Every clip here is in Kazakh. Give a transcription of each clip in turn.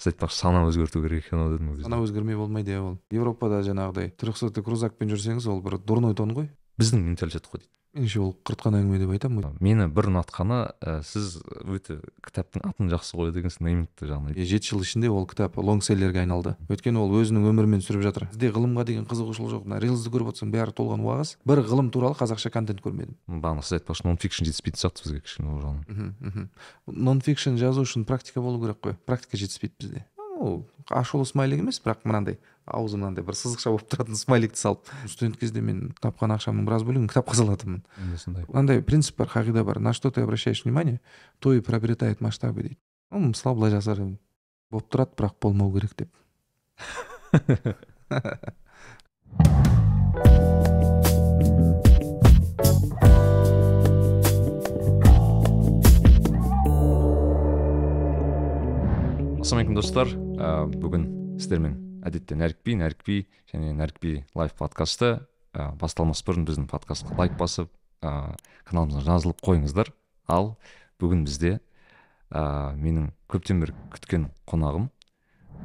сіз айтпақшы сана өзгерту керек екен ау дедім ол кезде сана өзгермей болмайды иә ол европада жаңағыдай трехсотый крузакпен жүрсеңіз ол бір дурной тон ғой біздің менталитет қой дейді меніңше ол құртқан әңгіме деп айтамын. Мені бір ұнатқаны ә, сіз өте кітаптың атын жақсы қояды екенсіз неймингті жағынан жеті жыл ішінде ол кітап лонгселлерге айналды. Өйткені ол өзінің өмірімен сүріп жатыр. Бізде ғылымға деген қызығушылық жоқ. Мына рилсті көріп отырсаң бәрі толған уағыз. Бір ғылым туралы қазақша контент көрмедім. Бағана сіз айтпақшы нон фикшн жетіспейтін сияқты бізге кішкене ол жағынан. Нон фикшн жазу үшін практика болу керек қой. Практика жетіспейді бізде. Ол ашулы смайлик емес бірақ мынандай аузы мынандай бір сызықша болып тұратын смайликті салып студент кезде мен тапқан ақшамның біраз бөлігін кітапқа салатынмын. Мынандай принцип бар қағида бар. На что ты обращаешь внимание то и приобретает масштабы дейді. Ну мысалы былай жазар едім болып тұрады бірақ болмау керек деп. Ассалаумағалейкум достар. Бүгін сіздермен әдетте нәрікби нәрікби және нәрікби лайф подкасты. Ә, басталмас бұрын біздің подкастқа лайк басып ә, каналымызға жазылып қойыңыздар. Ал бүгін бізде ә, менің көптен бері күткен қонағым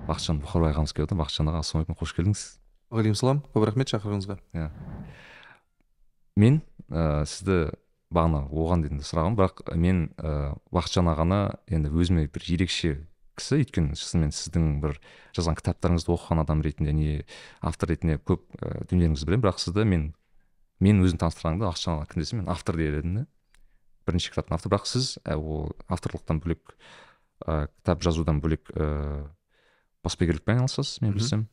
бақытжан бұхарбай ағамыз келіп отыр бақытжан аға ассалаумағалейкум қош келдіңіз. Уағалейкум көп рахмет шақырғаныңызға. Иә. Мен ә, сізді бағана оған дейін де сұрағанмын бірақ мен ә, бақытжан ағаны енді өзіме бір ерекше кісі өйткені шынымен сіздің бір жазған кітаптарыңызды оқыған адам ретінде не автор ретінде көп ә, дүниелеріңізді білемін. Бірақ сізді мен мен өзім таныстырғанда аға кім десе мен автор дер едім да. Бірінші кітаптың авторы бірақ сіз ә, ол авторлықтан бөлек ә, кітап жазудан бөлек ә, баспагерлікпен айналысасыз мен білсем.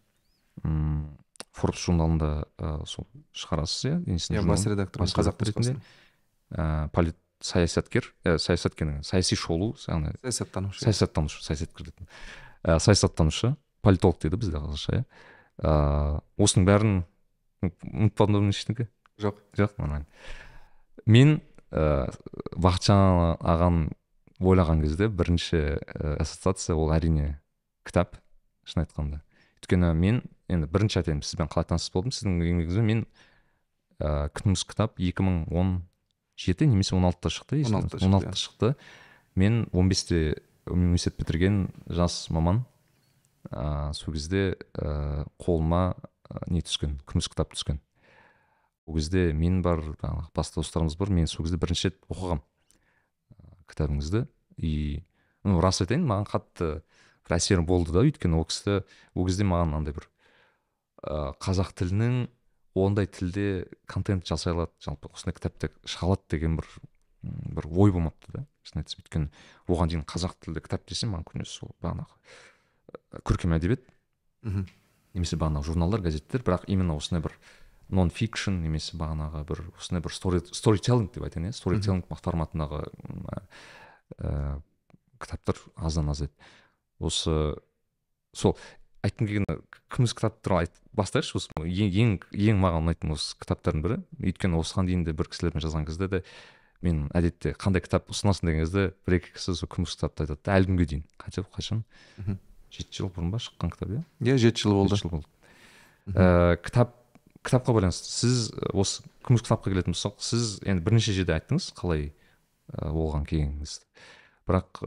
Мм форбс журналында ә, сол шығарасыз иә? Иә бас редактор қазақ ретінде. ә, полит саясаткер ә, саясаткер саяси шолу яғни саясаттанушы. саясаттанушы саясаткер дейтін ә, саясаттанушы политолог дейді бізде қазақша иә. Ыыы осының бәрін ұмытпадым ба ештеңке жоқ. Жоқ нормально мен ыыы бақытжан ағаны ойлаған кезде бірінші ә, ассоциация ол әрине кітап шын айтқанда. Өйткені мен енді бірінші айтайын сізбен қалай таныс болдым сіздің еңбегіңізбен мен ыыы күніміз кітап екі мың он жеті немесе он алтыда шықты он алтыда он алтыда шықты. Мен он бесте университет бітірген жас маман ыыы сол кезде ыыы қолыма не түскен күміс кітап түскен. Ол кезде мен бар жаңағы басқа достарымыз бар мен сол кезде бірінші рет оқығанмын кітабыңызды. И ну рас айтайын маған қатты бір әсері болды да өйткені ол кісі ол кезде маған андай бір ыыы қазақ тілінің ондай тілде контент жасай алады жалпы осындай кітапты шыға алады деген бір бір ой болмапты да. Шын айтсам өйткені оған дейін қазақ тілді кітап десем маған көбінесе сол бағанағы көркем әдебиет мхм. немесе бағанағы журналдар газеттер бірақ именно осындай бір нон фикшн немесе бағанағы бір осындай бір стори сторителлинг деп айтайын иә сторителлинг форматындағы ыыы кітаптар аздан аз еді осы сол айтқым келгені күміс кітап туралы айт бастайықшы осы ең ең ең маған ұнайтын осы кітаптардың бірі. Өйткені осыған дейін де бір кісілермен жазған кезде де мен әдетте қандай кітап ұсынасың деген кезде бір екі кісі сол күміс кітапты айтады да әлі күнге дейін. Қанша қашан? Жеті жыл бұрын ба шыққан кітап иә? Иә жеті жыл болды. Жеті жыл болды. Ііі кітап кітапқа байланысты сіз осы күміс кітапқа келетін болсақ сіз енді бірнеше жерде айттыңыз қалай ә, оған келгеніңізді. Бірақ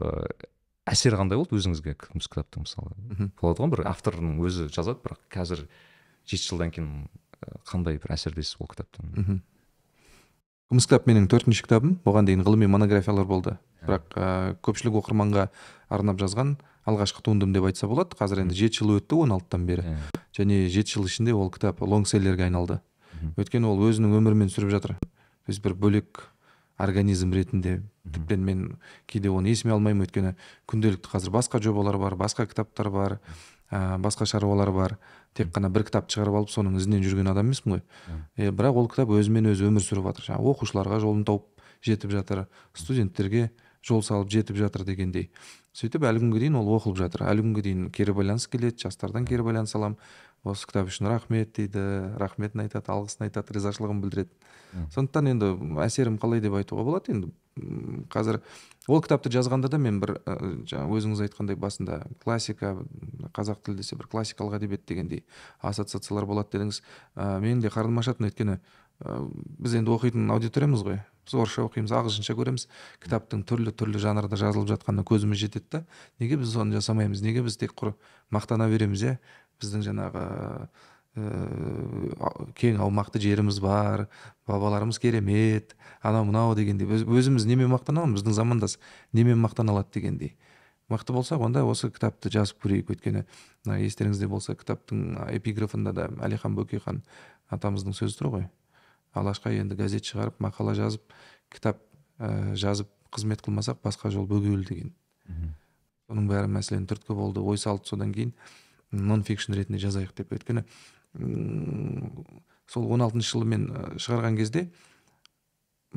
әсері қандай болды өзіңізге? Күміс кітаптың мысалы? Болады ғой бір авторның өзі жазады бірақ қазір жеті жылдан кейін ә, қандай бір әсердесіз ол кітаптан мхм. Күміс кітап менің төртінші кітабым. Оған дейін ғылыми монографиялар болды. Бірақ ыыы көпшілік оқырманға арнап жазған алғашқы туындым деп айтса болады. Қазір енді жеті жыл өтті он алтыдан бері. Иә. және жеті жыл ішінде ол кітап лонгселлерге айналды. Өйткені ол өзінің өмірімен сүріп жатыр. То есть бір бөлек организм ретінде. Тіптен мен кейде оны есіме алмаймын. Өйткені күнделікті қазір басқа жобалар бар басқа кітаптар бар ә, басқа шаруалар бар. Тек қана бір кітапты шығарып алып соның ізінен жүрген адам емеспін ғой. Е, бірақ ол кітап өзімен өзі өмір сүріп жатыр. Жаңағы оқушыларға жолын тауып жетіп жатыр студенттерге жол салып жетіп жатыр дегендей. Сөйтіп әлі күнге дейін ол оқылып жатыр. Әлі күнге дейін кері байланыс келеді жастардан кері байланыс аламын. Осы кітап үшін рахмет дейді. Рахметін айтады алғысын айтады ризашылығын білдіреді. Сондықтан енді әсерім қалай деп айтуға болады енді. Қазір ол кітапты жазғанда да мен бір жаңағы өзіңіз айтқандай басында классика қазақ тілі десе бір классикалық әдебиет дегендей ассоциациялар болады дедіңіз. Ә, менің де қарным ашатын өйткені ә, біз енді оқитын аудиториямыз ғой. Біз орысша оқимыз ағылшынша көреміз. Кітаптың түрлі түрлі жанрда жазылып жатқанына көзіміз жетеді да. Неге біз оны жасамаймыз? Неге біз тек құр мақтана береміз иә? Біздің жаңағы ә, кең аумақты жеріміз бар бабаларымыз керемет анау мынау дегендей. Өзіміз немен мақтанамыз біздің замандас немен мақтана алады дегендей. Мықты болсақ онда осы кітапты жазып көрейік. Өйткені мына естеріңізде болса кітаптың эпиграфында да әлихан бөкейхан атамыздың сөзі тұр ғой. Алашқа енді газет шығарып мақала жазып кітап ә, жазып қызмет қылмасақ басқа жол бөгеуіл деген. Соның бәрі мәселен түрткі болды ой салды содан кейін. Нон фикшн ретінде жазайық деп. Өйткені сол он алтыншы жылы мен шығарған кезде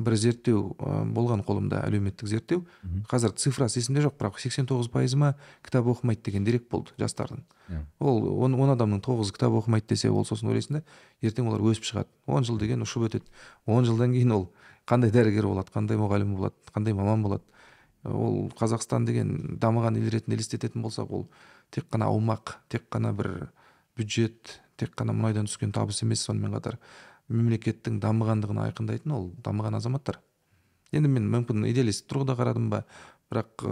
бір зерттеу болған қолымда әлеуметтік зерттеу. Қазір цифрасы есімде жоқ бірақ сексен тоғыз пайызы ма кітап оқымайды деген дерек болды жастардың. Yeah. Иә. ол он, он адамның тоғызы кітап оқымайды десе ол сосын ойлайсың да ертең олар өсіп шығады. он жыл деген ұшып өтеді. он жылдан кейін ол қандай дәрігер болады қандай мұғалім болады қандай маман болады. Ол қазақстан деген дамыған ел ретінде елестететін болсақ ол тек қана аумақ тек қана бір бюджет тек қана мұнайдан түскен табыс емес сонымен қатар мемлекеттің дамығандығын айқындайтын ол дамыған азаматтар. Енді мен мүмкін идеалист тұрғыда қарадым ба? Бірақ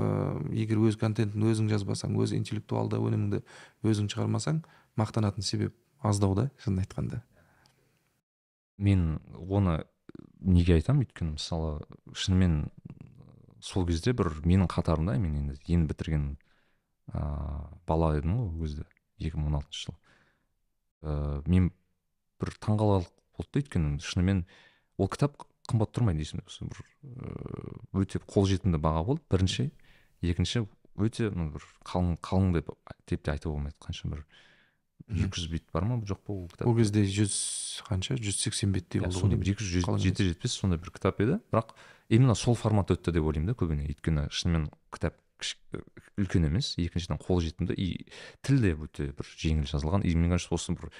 егер өз контентін өзің жазбасаң өз интеллектуалды өніміңді өзің шығармасаң мақтанатын себеп аздау да шынын айтқанда. Мен оны неге айтамын өйткені мысалы шынымен сол кезде бір менің қатарымда мен енді енді бітірген ыыы бала едім ғой ол кезде екі мың он алтыншы жылы. Ә, мен бір таңғаларлық болды да өйткені шынымен ол кітап қымбат тұрмайды осы бір ә, өте қолжетімді баға болды. Бірінші екінші өте ну бір қалың қалың деп деп те айтуға болмайды. Қанша бір екі жүз бет бар ма? Жоқ па ол кітап? Ол кезде жүз қанша? жүз сексен беттей болды ғой бір екі жүз жеті жетпіс сондай бір кітап еді. Бірақ именно сол формат өтті деп ойлаймын да көбіне. Өйткені шынымен кітап үлкен емес екіншіден қолжетімді и тіл де өте бір жеңіл жазылған и кажется осы бір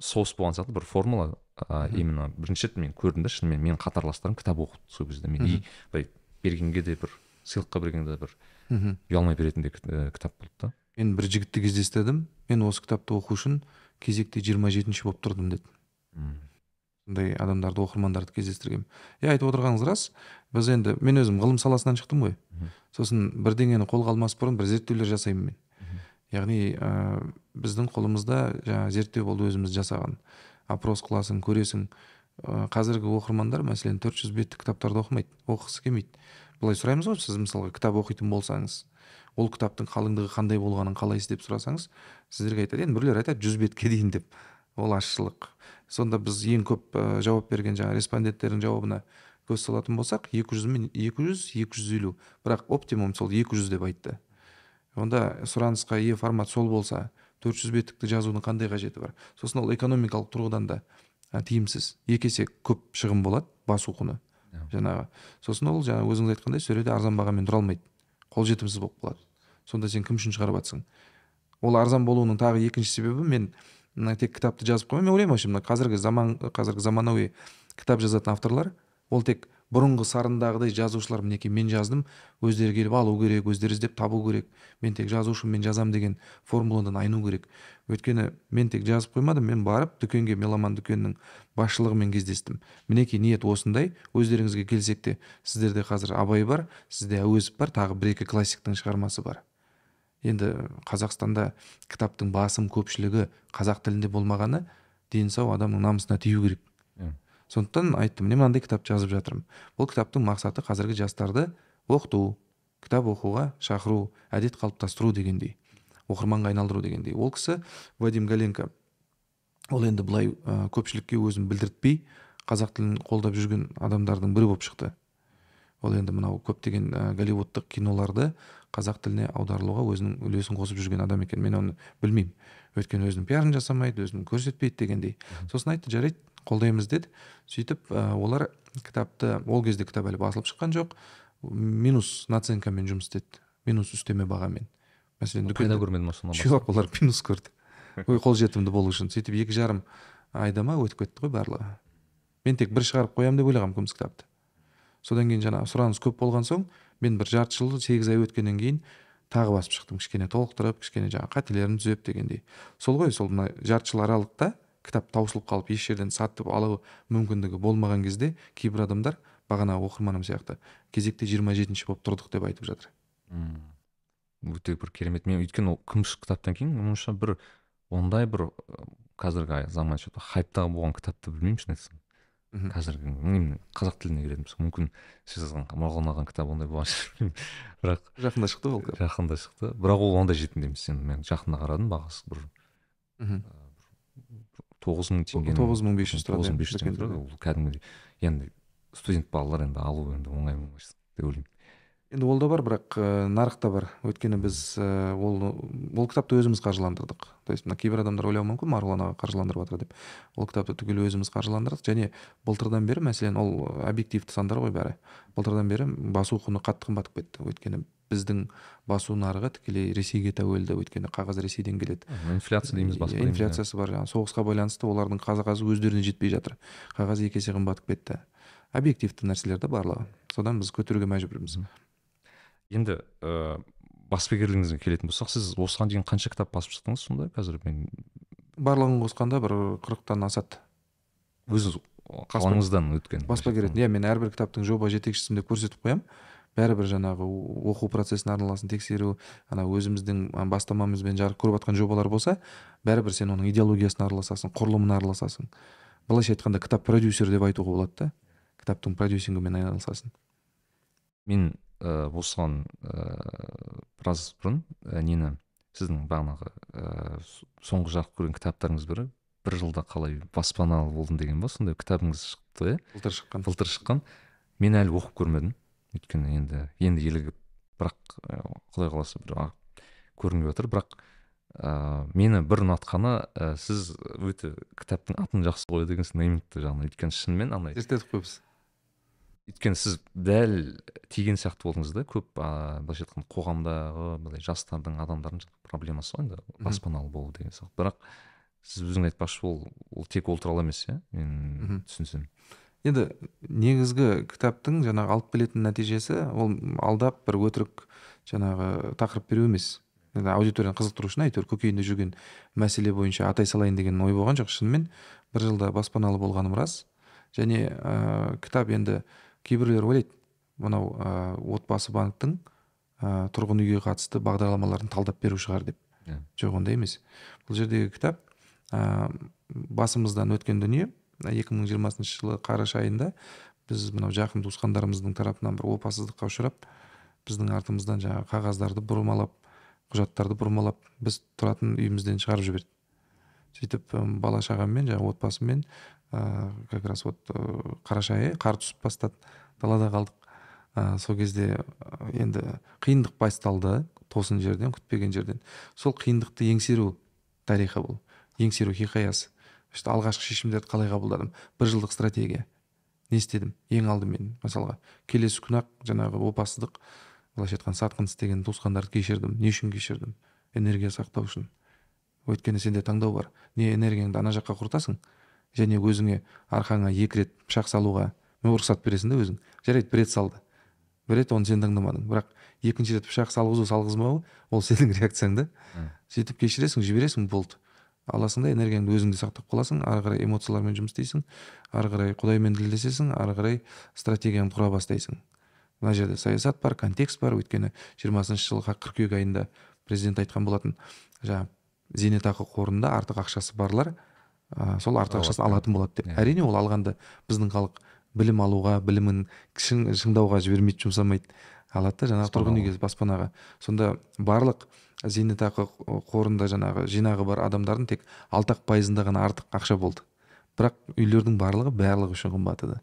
соғыс болған сияқты бір формула а, именно бірінші рет мен көрдім да шынымен менің қатарластарым кітап оқыды сол кезде. Мен и былай бергенге де бір сыйлыққа бергенде бір ұялмай беретіндей кітап болды да. Мен бір жігітті кездестірдім. Мен осы кітапты оқу үшін кезекте жиырма жетінші болып тұрдым деді. Сондай адамдарды оқырмандарды кездестіргенмін иә айтып отырғаныңыз рас. Біз енді мен өзім ғылым саласынан шықтым ғой. Сосын бірдеңені қолға алмас бұрын бір зерттеулер жасаймын мен. Яғни ә, біздің қолымызда жаңағы зерттеу болды өзіміз жасаған. Опрос қыласың көресің. Ә, қазіргі оқырмандар мәселен 400 беттік кітаптарды оқымайды оқығысы келмейді. Былай сұраймыз ғой сіз мысалға кітап оқитын болсаңыз ол кітаптың қалыңдығы қандай болғанын қалайсыз деп сұрасаңыз сіздерге айтады енді біреулер айтады жүз бетке дейін деп. Ол ащылық сонда біз ең көп ә, жауап берген жаңағы респонденттердің жауабына көз салатын болсақ 200 мен 200 250 бірақ оптимум сол 200 деп айтты. Онда сұранысқа ие формат сол болса 400 беттікті жазудың қандай қажеті бар? Сосын ол экономикалық тұрғыдан да ә, тиімсіз. Екі есе көп шығын болады басу құны. Yeah. Жаңағы. Сосын ол жаңа өзіңіз айтқандай сол жерде арзан бағамен тұра алмайды. Қолжетімсіз болып қалады. Сонда сен кім үшін шығарып жатрсың ол арзан болуының тағы екінші себебі мен мына тек кітапты жазып қоймай мен ойлаймын вообще мына қазіргі заман қазіргі заманауи кітап жазатын авторлар ол тек бұрынғы сарындағыдай жазушылар мінекей мен жаздым. Өздері келіп алу керек өздері іздеп табу керек. Мен тек жазушымын мен жазам деген формуладан айну керек. Өйткені мен тек жазып қоймадым мен барып дүкенге меломан дүкенінің басшылығымен кездестім. Мінекей ниет осындай. Өздеріңізге келсек те сіздерде қазір абай бар сізде әуезов бар тағы бір екі классиктің шығармасы бар. Енді қазақстанда кітаптың басым көпшілігі қазақ тілінде болмағаны дені сау адамның намысына тию керек. Сондықтан айттым міне мынандай кітап жазып жатырмын. Бұл кітаптың мақсаты қазіргі жастарды оқыту кітап оқуға шақыру әдет қалыптастыру дегендей оқырманға айналдыру дегендей. Ол кісі вадим галенко. Ол енді былай ә, көпшілікке өзін білдіртпей қазақ тілін қолдап жүрген адамдардың бірі болып шықты. Ол енді мынау көптеген ә, голливудтық киноларды қазақ тіліне аударылуға өзінің үлесін қосып жүрген адам екен. Мен оны білмеймін. Өйткені өзінің пиарын жасамайды өзін көрсетпейді дегендей. Сосын айтты жарайды қолдаймыз деді. Сөйтіп ә, олар кітапты ол кезде кітап әлі басылып шыққан жоқ. Минус наценкамен жұмыс істеді. Минус үстеме бағамен. Мәселен пайда көрмеді ма сонда жоқ олар минус көрді. Ой қолжетімді болу үшін. Сөйтіп екі жарым айда ма өтіп кетті ғой барлығы. Мен тек бір шығарып қоямын деп ойлағанмын күміс кітапты. Содан кейін жаңағы сұраныс көп болған соң мен бір жарты жыл сегіз ай өткеннен кейін тағы басып шықтым. Кішкене толықтырып кішкене жаңағы қателерін түзеп дегендей. Сол ғой сол мына жарты жыл аралықта кітап таусылып қалып еш жерден сатып алу мүмкіндігі болмаған кезде кейбір адамдар бағанағы оқырманым сияқты кезекте жиырма жетінші болып тұрдық деп айтып жатыр. Өте бір керемет. Мен өйткені ол күміс кітаптан кейін менің бір ондай бір қазіргі заман что то хайптағы болған кітапты білмеймін шын айтсам. Қазіргі қазақ тіліне келетін болсақ мүмкін сіз жазған марғұлан ағаның кітабы ондай болған шығар бірақ жақында шықты ол жақында шықты. Бірақ ол ондай жетімді емес. Енді мен жақында қарадым бағасы бір тоғыз мың теңге тоғыз мың бес жүз тоғыз мың бес жүз теңге тұрады. ол кәдімгідей енді студент балалар енді алу енді оңай деп ойлаймын. Енді ол да бар бірақ ә, нарық та бар. Өйткені біз ә, ол ол кітапты өзіміз қаржыландырдық. То есть мына кейбір адамдар ойлауы мүмкін марғұлан аға қаржыландырып жатыр деп. Ол кітапты түгел өзіміз қаржыландырдық. Және былтырдан бері мәселен ол объективті сандар ғой бәрі. Былтырдан бері басу құны қатты қымбаттап кетті. Өйткені біздің басу нарығы тікелей ресейге тәуелді. Өйткені қағаз ресейден келеді. Инфляция дейміз басқа инфляциясы бар. Жаңағы соғысқа байланысты олардың қағазы өздеріне жетпей жатыр. Қағаз екі есе қымбаттап кетті. Объективті нәрселер да барлығы. Содан біз көтеруге мәжбүрміз. Енді ә, баспагерлігіңізге келетін болсақ сіз осыған дейін қанша кітап басып шықтыңыз сонда? Қазір мен барлығын қосқанда бір қырықтан асады. Өз қалаңыздан өткен баспагер ретінде иә мен әрбір кітаптың жоба жетекшісімін деп көрсетіп қоямын бәрібір жаңағы оқу процесінің арналасын тексеру ана өзіміздің бастамамызбен жарық көріп жатқан жобалар болса бәрібір сен оның идеологиясына араласасың құрылымына араласасың. Былайша айтқанда кітап продюсер деп айтуға болады да. Кітаптың продюсингімен айналысасың. Мен ә, осыған ә, біраз бұрын ә, нені сіздің бағанағы ә, соңғы жарық көрген кітаптарыңыз бірі бір жылда қалай баспаналы болдым деген ба? Сондай кітабыңыз шықты иә былтыр шыққан. Былтыр шыққан. Мен әлі оқып көрмедім. Өйткені енді енді елігіп бірақ құдай қаласа бір көрінбей жатыр бірақ ә, мені бір ұнатқаны ә, сіз өте кітаптың атын жақсы қояды екенсіз неймингті жағынан. Өйткені шынымен андай. Зерттедік қойбыз өйткені сіз дәл тиген сияқты болдыңыз да көп ыыы былайша айтқанда қоғамдағы былай жастардың адамдардың проблемасы ғой енді баспаналы болу деген сияқты. Бірақ сіз өзіңіз айтпақшы ол ол тек ол туралы емес иә мен түсінсем. Енді негізгі кітаптың жаңағы алып келетін нәтижесі ол алдап бір өтірік жаңағы тақырып беру емес. Енді аудиторияны қызықтыру үшін әйтеуір көкейінде жүрген мәселе бойынша атай салайын деген ой болған жоқ. Шынымен бір жылда баспаналы болғаным рас. Және ә, кітап енді кейбіреулер ойлайды мынау ә, отбасы банктің ә, тұрғын үйге қатысты бағдарламаларын талдап беру шығар деп yeah. Иә. жоқ ондай емес бұл жердегі кітап ә, басымыздан өткен дүние 2020 жылы қараша айында біз мынау жақын туысқандарымыздың тарапынан бір опасыздыққа ұшырап біздің артымыздан жаңағы қағаздарды бұрмалап құжаттарды бұрмалап біз тұратын үйімізден шығарып жіберді сөйтіп бала шағаммен жаңағы отбасыммен как раз вот қараша айы қар түсіп бастады далада қалдық. Ә, сол кезде енді қиындық басталды тосын жерден күтпеген жерден. Сол қиындықты еңсеру тарихы бұл еңсеру хикаясы. Алғашқы шешімдерді қалай қабылдадым? Бір жылдық стратегия. Не істедім? Ең алдымен мысалға келесі күні ақ жаңағы опасыздық былайша айтқанда сатқын істеген туысқандарды кешірдім не үшін кешірдім? Энергия сақтау үшін. Өйткені сенде таңдау бар. Не энергияңды ана жаққа құртасың? Және өзіңе арқаңа екі рет пышақ салуға рұқсат бересің да өзің. Жарайды бір рет салды. Бір рет оны сен таңдамадың. Бірақ екінші рет пышақ салғызу салғызбау ол сенің реакцияң да. Сөйтіп кешіресің жібересің болды. Аласың да энергияңды өзіңде сақтап қаласың ары қарай эмоциялармен жұмыс істейсің ары қарай құдаймен тілдесесің ары қарай стратегияңды құра бастайсың. Мына жерде саясат бар контекст бар. Өйткені жиырмасыншы жылғы қыркүйек айында президент айтқан болатын жаңағы зейнетақы қорында артық ақшасы барлар. Ә, сол артық ақшасын алатын болады деп. Әрине ол алғанды біздің халық білім алуға білімін шың, шыңдауға жібермейді жұмсамайды. Алады да жаңағы тұрғын үйге баспанаға. Сонда барлық зейнетақы қорында жаңағы жинағы бар адамдардың тек алты ақ пайызында ғана артық ақша болды. Бірақ үйлердің барлығы барлығы үшін қымбаттады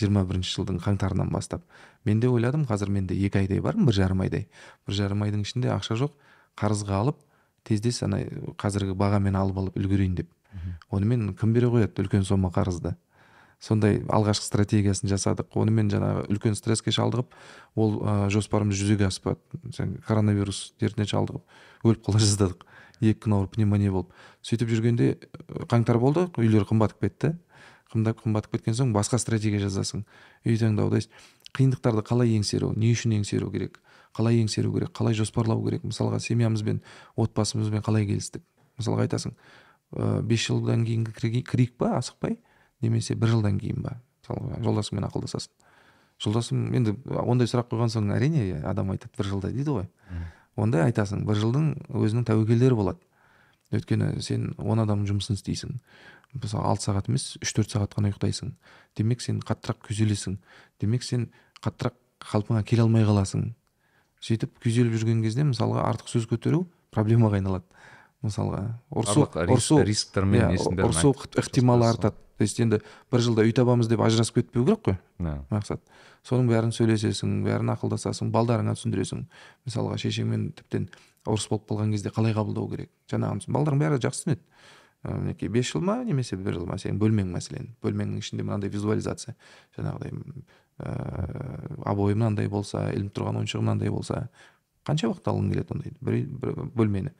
жиырма бірінші жылдың қаңтарынан бастап. Мен де ойладым қазір менде екі айдай бар бір жарым айдай. Бір жарым айдың ішінде ақша жоқ қарызға алып тездес ана қазіргі бағамен алып алып үлгерейін деп. Онымен кім бере қояды үлкен сома қарызды? Сондай алғашқы стратегиясын жасадық. Онымен жаңағы үлкен стресске шалдығып ол ә, жоспарымыз жүзеге аспады. Коронавирус дертіне шалдығып өліп қала жаздадық. Екі күн ауырып пневмония болып. Сөйтіп жүргенде қаңтар болды. Үйлер қымбаттап кетті. Қымбаттап кеткен соң басқа стратегия жазасың. Үй таңдауда қиындықтарды қалай еңсеру не үшін еңсеру керек қалай еңсеру керек қалай жоспарлау керек. Мысалға семьямызбен отбасымызбен қалай келістік? Мысалға айтасың ә, бес жылдан кейінгі кірейік па асықпай немесе бір жылдан кейін ба? Мысалға жолдасыңмен ақылдасасың. Жолдасым енді ондай сұрақ қойған соң әрине адам айтады бір жылда дейді ғой. Онда айтасың бір жылдың өзінің тәуекелдері болады. Өйткені сен он адамның жұмысын істейсің. Мысалы алты сағат емес үш төрт сағат қана ұйықтайсың. Демек сен қаттырақ күйзелесің. Демек сен қаттырақ қалпыңа келе алмай қаласың. Сөйтіп күйзеліп жүрген кезде мысалға артық сөз көтеру проблемаға айналады. Мысалға. Ұрсу ұрсу рисктер ұрсу ықтималы артады. То есть енді бір жылда үй табамыз деп ажырасып кетпеу керек қой. Мақсат. Соның бәрін сөйлесесің бәрін ақылдасасың балдарыңа түсіндіресің. Мысалға шешеңмен тіптен ұрыс болып қалған кезде қалай қабылдау керек? Жаңағы балдарың бәрі жақсы түсінеді. Мінекей бес жыл ма немесе бір жыл ма сенің бөлмең мәселен. Бөлмеңнің ішінде мынандай визуализация. Жаңағыдай ыыы обойы мынандай болса ілініп тұрған ойыншығы мынандай болса. Қанша уақыт алғың келеді ондайды? Бір, бір бөлмені.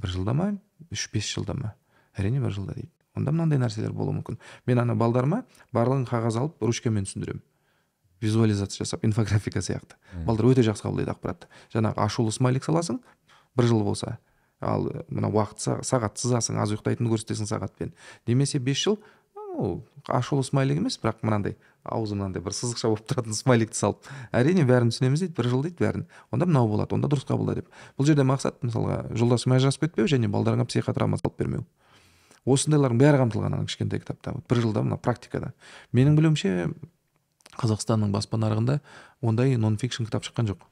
Бір жылда ма? Үш бес жылда ма? Әрине бір жылда дейді. Онда мынандай нәрселер болуы мүмкін. Мен ана балдарыма барлығын қағаз алып ручкамен түсіндіремін. Визуализация жасап инфографика сияқты. Балдар өте жақсы қабылдайды ақпаратты. Жаңағы ашулы смайлик саласың бір жыл болса. Ал мына уақыт сағат сызасың аз ұйықтайтынды көрсетесің сағатпен. Немесе бес жыл ашулы смайлик емес бірақ мынандай аузы мынандай бір сызықша болып тұратын смайликті салып әрине бәрін түсінеміз дейді бір жыл дейді бәрін. Онда мынау болады онда дұрыс қабылда деп. Бұл жерде мақсат мысалға жолдасымен ажырасып кетпеу және балдарыңа психотравма салып бермеу. Осындайлардың бәрі қамтылған ана кішкентай кітапта. Бір жылда мына практикада. Менің білуімше қазақстанның баспа нарығында ондай нон фикшн кітап шыққан жоқ.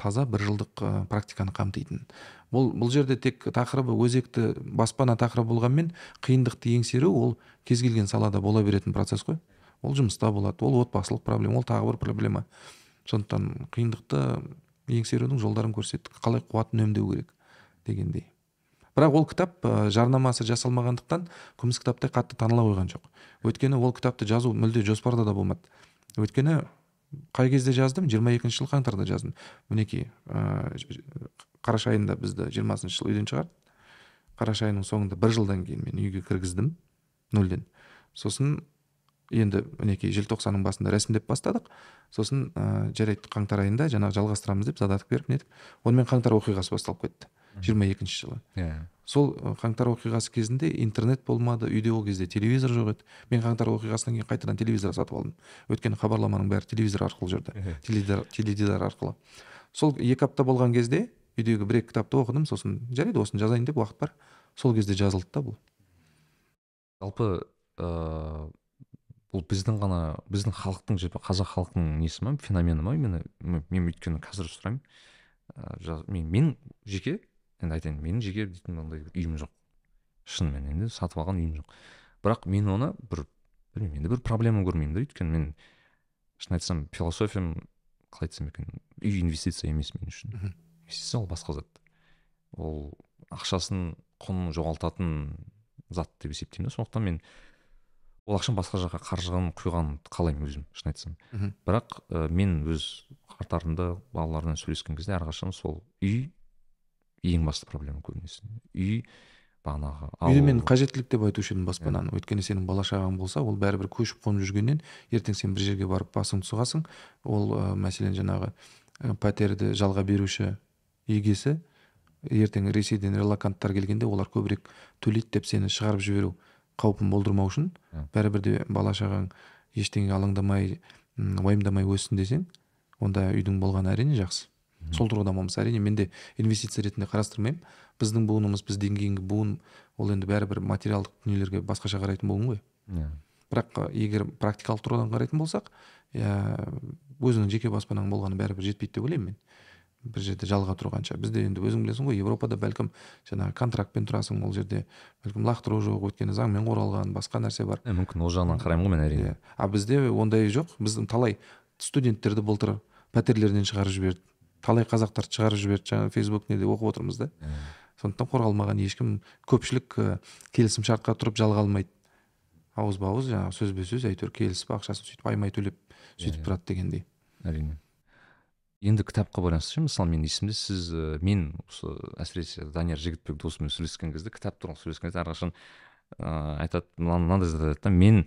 Таза бір жылдық практиканы қамтитын. Бұл бұл жерде тек тақырыбы өзекті баспана тақырыбы болғанмен қиындықты еңсеру ол кез келген салада бола беретін процесс қой. Ол жұмыста болады ол отбасылық проблема ол тағы бір проблема. Сондықтан қиындықты еңсерудің жолдарын көрсеттік қалай қуатын үнемдеу керек дегендей. Бірақ ол кітап жарнамасы жасалмағандықтан күміс кітаптай қатты таныла қойған жоқ. Өйткені ол кітапты жазу мүлде жоспарда да болмады. Өйткені қай кезде жаздым? 22 екінші жылы қаңтарда жаздым. Мінекей ә, қараша айында бізді жиырмасыншы жылы үйден шығарды. Қараша айының соңында бір жылдан кейін мен үйге кіргіздім нөлден. Сосын енді мінекей желтоқсанның басында рәсімдеп бастадық. Сосын ә, жарайды қаңтар айында жаңағы жалғастырамыз деп задаток беріп нетіп онымен қаңтар оқиғасы басталып кетті. Жиырма екінші жылы. Иә. Yeah. сол қаңтар оқиғасы кезінде интернет болмады үйде ол кезде телевизор жоқ еді. Мен қаңтар оқиғасынан кейін қайтадан телевизор сатып алдым. Өйткені хабарламаның бәрі телевизор арқылы жүрді теледидар, теледидар арқылы. Сол екі апта болған кезде үйдегі бір екі кітапты оқыдым. Сосын жарайды осыны жазайын деп уақыт бар. Сол кезде жазылды да бұл. Жалпы ыыы бұл біздің ғана біздің халықтың қазақ халқының несі ма? Феномені ма? Именно мен өйткені қазір сұраймын. Ә, мен, мен жеке енді айтайын менің жеке дейтін ондай үйім жоқ. Шынымен енді сатып алған үйім жоқ. Бірақ мен оны бір білмеймін енді бір проблема көрмеймін да өйткені мен шын айтсам философиям қалай айтсам екен үй инвестиция емес мен үшін. Инвестиция ол басқа зат. Ол ақшасын құнын жоғалтатын зат деп есептеймін да сондықтан мен ол ақшаны басқа жаққа қаржыған құйғанды қалаймын өзім шын айтсам. Бірақ ә, мен өз қатарымда балалармен сөйлескен кезде әрқашан сол үй ең басты проблема көбінесе. Үй бағанағы үйді мен қажеттілік деп айтушы едім баспананы өйткені сенің бала шағаң болса ол бәрібір көшіп қонып жүргеннен ертең сен бір жерге барып басыңды сұғасың. Ол ә, мәселен жаңағы ә, пәтерді жалға беруші егесі ертең ресейден релаканттар келгенде олар көбірек төлейді деп сені шығарып жіберу. Қаупін болдырмау үшін бәрібір де бала шағаң ештеңе алаңдамай уайымдамай өссін десең онда үйдің болғаны әрине жақсы. Сол тұрғыдан болмаса әрине мен де инвестиция ретінде қарастырмаймын. Біздің буынымыз бізден кейінгі буын ол енді бәрібір материалдық дүниелерге басқаша қарайтын буын ғой. Иә. Бірақ егер практикалық тұрғыдан қарайтын болсақ иә өзіңнің жеке баспанаң болғаны бәрібір жетпейді деп ойлаймын мен. Бір жерде жалға тұрғанша. Бізде енді өзің білесің ғой европада бәлкім жаңағы контрактпен тұрасың ол жерде. Бәлкім лақтыру жоқ өйткені заңмен қорғалған басқа нәрсе бар. Ә, мүмкін ол жағынан қараймын ғой мен әрине. Иә а бізде ондай жоқ. Біздің талай студенттерді былтыр пәтерлерінен шығарып жіберді. Талай қазақтарды шығарып жіберді жаңағы фейсбук неде оқып отырмыз да. Сондықтан қорғалмаған ешкім көпшілік ә, келісім шартқа тұрып жалға алмайды. Ауызба ауыз жаңағы сөзбе сөз әйтеуір келісіп ақшасын сөйтіп аймай төлеп сөйтіп тұрады дегендей. Әрине. Енді кітапқа байланысты ше? Мысалы мен есімде сіз ә, мен осы әсіресе данияр жігітбек досыммен сөйлескен кезде кітап туралы сөйлескен кезде әрқашан ыыы айтады мынандай зат айтады да мен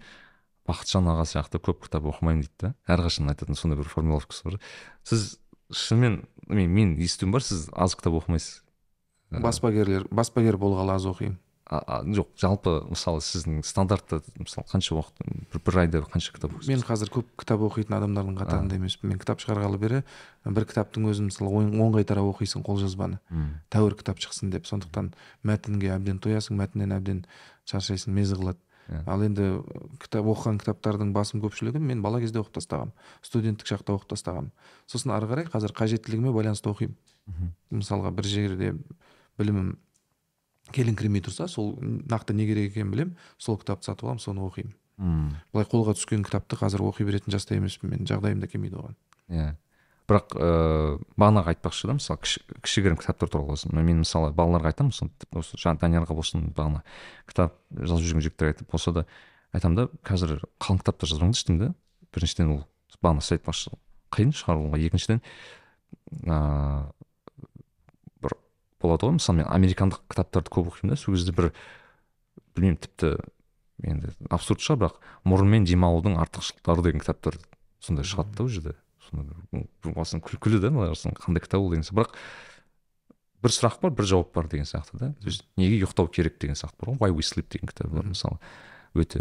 бақытжан аға сияқты көп кітап оқымаймын дейді да. Әрқашан айтатын сондай бір формулировкасы бар. Сіз шынымен мен мен естуім бар сіз аз кітап оқымайсыз. Баспагерлер баспагер болғалы аз оқимын. Жоқ жалпы мысалы сіздің стандартты мысалы қанша уақыт бір, бір айда қанша кітап оқисыз? мен қазір көп кітап оқитын адамдардың қатарында емеспін. Мен кітап шығарғалы бері бір кітаптың өзін мысалы он қайтара оқисың қолжазбаны. Тәуір кітап шықсын деп. Сондықтан мәтінге әбден тоясың мәтіннен әбден шаршайсың мезі қылады. Ал енді кітап оқыған кітаптардың басым көпшілігін мен бала кезде оқып тастағанмын студенттік шақта оқып тастағанмын сосын ары қарай қазір қажеттілігіме байланысты оқимын. Мысалға бір жерде білімім келіңкіремей тұрса сол нақты не керек екенін білемін. Сол кітапты сатып аламын соны оқимын. Мм. Былай қолға түскен кітапты қазір оқи беретін жаста емеспін мен жағдайым да келмейді оған. Иә. Бірақ ыыы бағанағы айтпақшы да мысалы кішігірім кітаптар туралы болсын. Мен мысалы балаларға айтамын осы осы жаңа даниярға болсын бағана кітап жазып жүрген жігіттер айтып болса да айтамын да қазір қалың кітаптар жазбаңдаршы деймін да. Біріншіден ол бағана сіз айтпақшы қиын шығаруға екіншіден ыыы болады ғой. Мысалы мен американдық кітаптарды көп оқимын да. Сол кезде бір білмеймін тіпті енді абсурд шығар бірақ мұрынмен демалудың артықшылықтары деген кітаптар сондай шығады да ол жерде. Басын күлкілі да былай қарасаң қандай кітап ол деген бірақ бір сұрақ бар бір жауап бар деген сияқты да. То есть неге ұйықтау керек деген сияқты бар ғой. Why we sleep деген кітап бар мысалы. Өте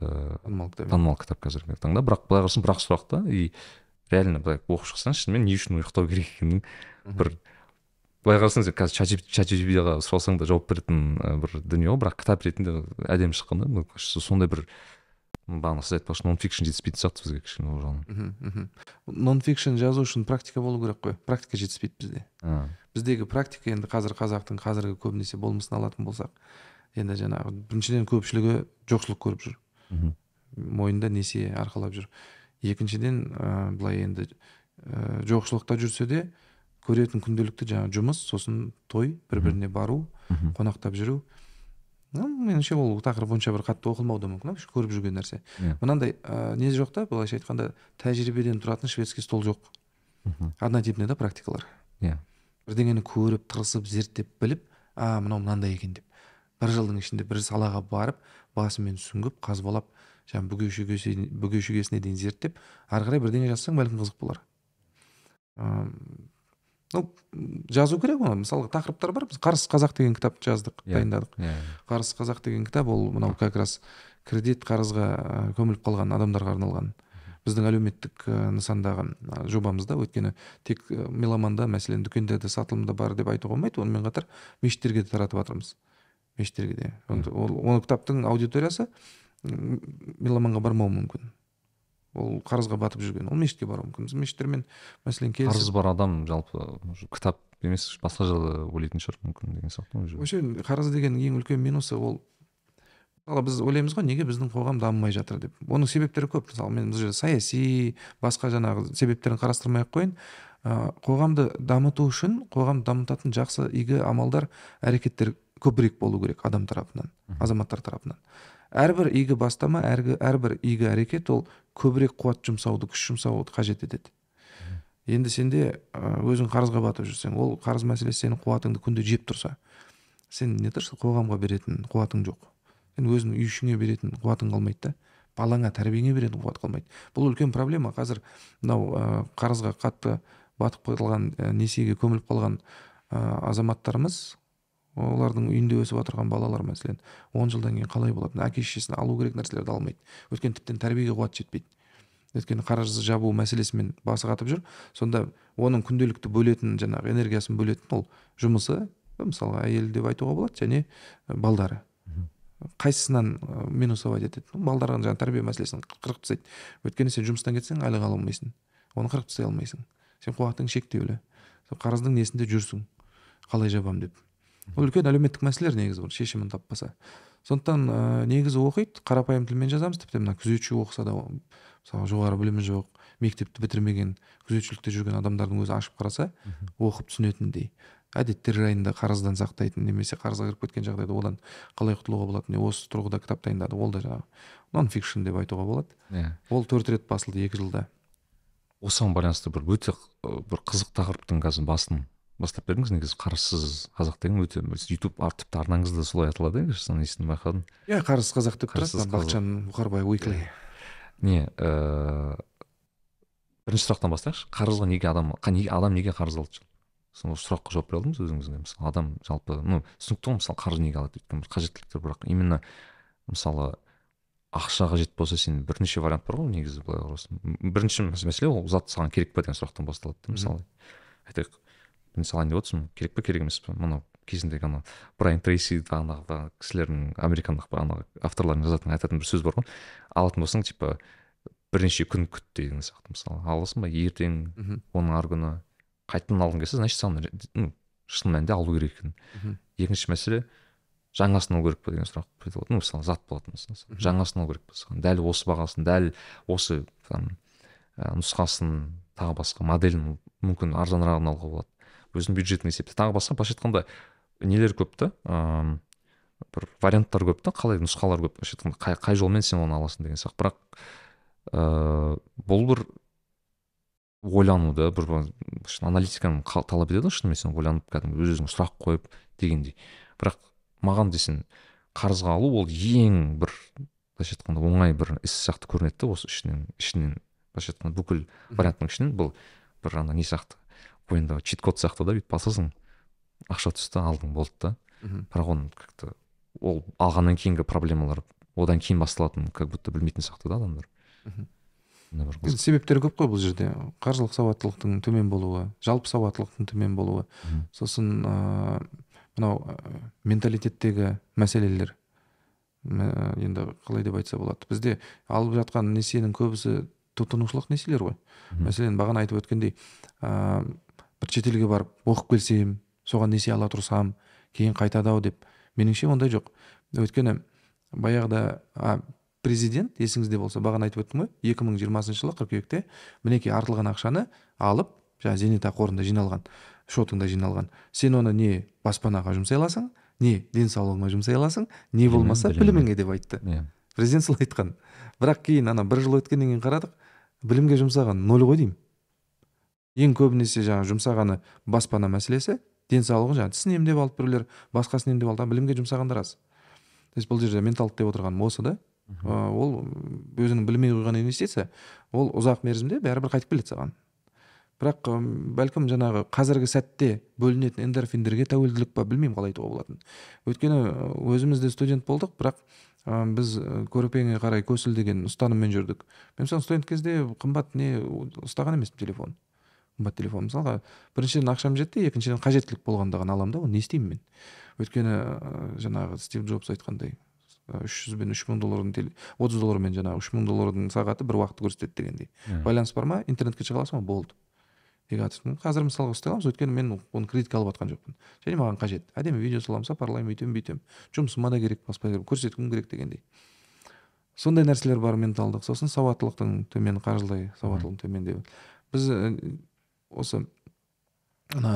ыыы танымал кітап қазіргі таңда. Бірақ былай қарасаң бір ақ сұрақ та. И реально былай оқып шықсаң шынымен не үшін ұйықтау керек екенін бір былай қарасаң сен қазір чат ға сұрасаң да жауап беретін бір дүние ғой. Бірақ кітап ретінде әдемі шыққан да. Сондай бір бағана сіз айтпақшы нон фикшн жетіспейтін сияқты бізге кішкене ол жағынан нон фикшн жазу үшін практика болу керек қой. Практика жетіспейді бізде. Біздегі практика енді қазір қазақтың қазіргі көбінесе болмысын алатын болсақ енді жаңағы біріншіден көпшілігі жоқшылық көріп жүр. Мойнында несие арқалап жүр. Екіншіден ә, былай енді ә, жоқшылықта жүрсе де көретін күнделікті жаңағы жұмыс сосын той бір біріне бару қонақтап жүру. Меніңше ол тақырып онша бір қатты оқылмауы да мүмкін көріп жүрген нәрсе. Yeah. Иә. мынандай ә, не жоқ та былайша айтқанда тәжірибеден тұратын шведский стол жоқ. Однотипный да практикалар? Иә. Yeah. бірдеңені көріп тырысып зерттеп біліп а мынау мынандай екен деп. Бір жылдың ішінде бір салаға барып басымен сүңгіп қазбалап жаңағы бүге шүгесіне дейін зерттеп ары қарай бірдеңе жазсаң бәлкім қызық болар. Ну жазу керек оны. Мысалға тақырыптар бар. Біз қарыс қазақ деген кітап жаздық yeah, иә, дайындадық. yeah. Иә. қарыс қазақ деген кітап ол мынау как раз кредит қарызға көміліп қалған адамдарға арналған. Біздің әлеуметтік нысандағы жобамызда өйткені тек меломанда мәселен дүкендерде сатылымда бар деп айтуға болмайды. Онымен қатар мешіттерге де таратып жатырмыз. Мешіттерге де. Ол, ол кітаптың аудиториясы меломанға бармауы мүмкін. Ол қарызға батып жүрген. Ол мешітке баруы мүмкін. Біз мешіттермен мәселен келісіп қарызы бар адам жалпы кітап емес басқа жайлы ойлайтын шығар мүмкін деген сияқты вообще қарыз деген ең үлкен минусы ол мысалы біз ойлаймыз ғой неге біздің қоғам дамымай жатыр деп. Оның себептері көп. Мысалы мен бұл жерде саяси басқа жаңағы себептерін қарастырмай ақ қояйын. Қоғамды дамыту үшін қоғамды дамытатын жақсы игі амалдар әрекеттер көбірек болу керек адам тарапынан азаматтар тарапынан. Әрбір игі бастама әргі, әрбір игі әрекет ол көбірек қуат жұмсауды күш жұмсауды қажет етеді. Енді сенде өзің қарызға батып жүрсең ол қарыз мәселесі сенің қуатыңды күнде жеп тұрса сен не тұрсың? Қоғамға беретін қуатың жоқ. Сен өзің үй ішіңе беретін қуатың қалмайды да балаңа тәрбиеңе беретін қуат қалмайды. Бұл үлкен проблема. Қазір мынау қарызға қатты батып қалған несиеге көміліп қалған азаматтарымыз олардың үйінде өсіп отырған балалар мәселен он жылдан кейін қалай болады әке шешесіне алу керек нәрселерді алмайды. Өйткені тіптен тәрбиеге қуаты жетпейді. Өйткені қарыз жабу мәселесімен басы қатып жүр. Сонда оның күнделікті бөлетін жаңағы энергиясын бөлетін ол жұмысы мысалға әйелі деп айтуға болады және балдары. Қайсысынан минусовать етеді? Балдарға жаңағы тәрбие мәселесін қырқып тастайды өйткені сен жұмыстан кетсең айлық ала алмайсың. Оны қырқып тастай алмайсың. Сен қуатың шектеулі. Қарыздың несінде жүрсің. Қалай жабамын деп. Ол үлкен әлеуметтік мәселелер негізі бұл шешімін таппаса. Сондықтан ә, негізі оқиды қарапайым тілмен жазамыз тіпті. Мына күзетші оқыса да мысалы жоғары білімі жоқ мектепті бітірмеген күзетшілікте жүрген адамдардың өзі ашып қараса оқып түсінетіндей әдеттер жайында қарыздан сақтайтын немесе қарызға кіріп кеткен жағдайда одан қалай құтылуға болады міне осы тұрғыда кітап дайындады. Ол да жаңағы нон фикшн деп айтуға болады. Иә. Ол төрт рет басылды екі жылда. Осыған байланысты бір өте бір қызық тақырыптың қазір басын бастап бердіңіз негізі қарызсыз қазақ деген өте ютуб тіпті арнаңыз да солай аталады иә соны естідім байқадым. Иә қарыз қазақ деп тұрады бақытжан бұқарбай уикли. Не ыыы бірінші сұрақтан бастайықшы. Қарызға неге адам неге адам неге қарыз алады сол сұраққа жауап бере алдыңыз өзіңізге. Мысалы адам жалпы ну түсінікті ғой мысалы қарыз неге алады өйткені бір қажеттіліктер бірақ именно мысалы ақша қажет болса сен бірнеше вариант бар ғой негізі былай қарасаң. Бірінші мәселе ол зат саған керек па деген сұрақтан басталады да мысалы. Айтайық. Мен салайын деп отырсың керек па керек емес па мынау кезіндегі ана брайан трейси бағанағы кісілердің американдық бағанағы авторлардың жазатын айтатын бір сөз бар ғой. Алатын болсаң типа бірнеше күн күт деген сияқты мысалы. Аласың ба? Ертең оның арғы күні қайтадан алғың келсе значит саған ну шын мәнінде алу керек екен. Екінші мәселе жаңасын алу керек па деген сұрақ болады. Ну мысалы зат болатын болса жаңасын алу керек па саған? Дәл осы бағасын дәл осы там нұсқасын тағы басқа моделін мүмкін арзанырағын алуға болады. Өзінің бюджетін есепте. Тағы басқа былайша айтқанда нелер көп та? Ыыы бір варианттар көп та қалай нұсқалар көп? Былайша айтқанда қай, қай жолмен сен оны аласың деген сияқты. Бірақ ыыы бұл бір ойлануды бір аналитиканы талап етеді ғой шынымен сен ойланып кәдімгі өз өзіңе сұрақ қойып дегендей. Бірақ маған десең қарызға алу ол ең бір былайша айтқанда оңай бір іс сияқты көрінеді да осы ішінен ішінен. Былайша айтқанда бүкіл варианттың ішінен бұл бір ана не сияқты? Ойында чит код сияқты да бүйтіп басасың. Ақша түсті алдың болды да. Бірақ оны как то ол алғаннан кейінгі проблемалар одан кейін басталатынын как будто білмейтін сияқты да адамдар. Енді себептер көп қой бұл жерде. Қаржылық сауаттылықтың төмен болуы жалпы сауаттылықтың төмен болуы. Сосын ыыы мынау менталитеттегі мәселелер. Енді қалай деп айтса болады. Бізде алып жатқан несиенің көбісі тұтынушылық несиелер ғой. Мәселен бағана айтып өткендей ыыы бір шетелге барып оқып келсем соған несие ала тұрсам кейін қайтады ау деп. Меніңше ондай жоқ. Өйткені баяғыда а, президент есіңізде болса бағана айтып өттім ғой екі мың жиырмасыншы жылы қыркүйекте мінекей артылған ақшаны алып жаңағы зейнетақы қорында жиналған шотыңда жиналған. Сен оны не баспанаға жұмсай аласың не денсаулығыңа жұмсай аласың не болмаса біліміңе деп айтты. Иә. Президент солай айтқан. Бірақ кейін ана бір жыл өткеннен кейін қарадық білімге жұмсаған ноль ғой деймін. Ең көбінесе жаңағы жұмсағаны баспана мәселесі денсаулығы жаңағы тісін емдеп алды біреулер басқасын емдеп алды білімге жұмсағандар аз. То есть бұл жерде менталдық деп отырғаным осы да. Ол өзіңнің білмей қойған инвестиция ол ұзақ мерзімде бәрібір қайтып келеді саған. Бірақ бәлкім жаңағы қазіргі сәтте бөлінетін эндорфиндерге тәуелділік па білмеймін қалай айтуға болатынын. Өйткені өзіміз де студент болдық бірақ ә, біз көрпеңе қарай көсіл деген ұстаныммен жүрдік. Мен мысалы студент кезде қымбат не ұстаған емеспін телефон. Қымбат телефон. Мысалға біріншіден ақшам жетті екіншіден қажеттілік болғанда ғана аламын да оны не істеймін мен? Өйткені жаңағы стив джобс айтқандай үш жүз бен үш мың доллардың отыз доллармен жаңағы үш мың доллардың сағаты бір уақытты көрсетеді дегендей. Байланыс бар ма? Интернетке шыға аласың ба? Болды. Қазір мысалға ұстай аламыз өйткені мен оны кредитке алып жатқан жоқпын. Және маған қажет. Әдемі видео саламын сапарлаймын өйтемін бүйтемін. Жұмысыма да керек баспа керек көрсеткім керек дегендей. Сондай нәрселер бар менталдық. Сосын сауаттылықтың төмен қаржылай сауаттылықтың төмендеуі. Біз осы ана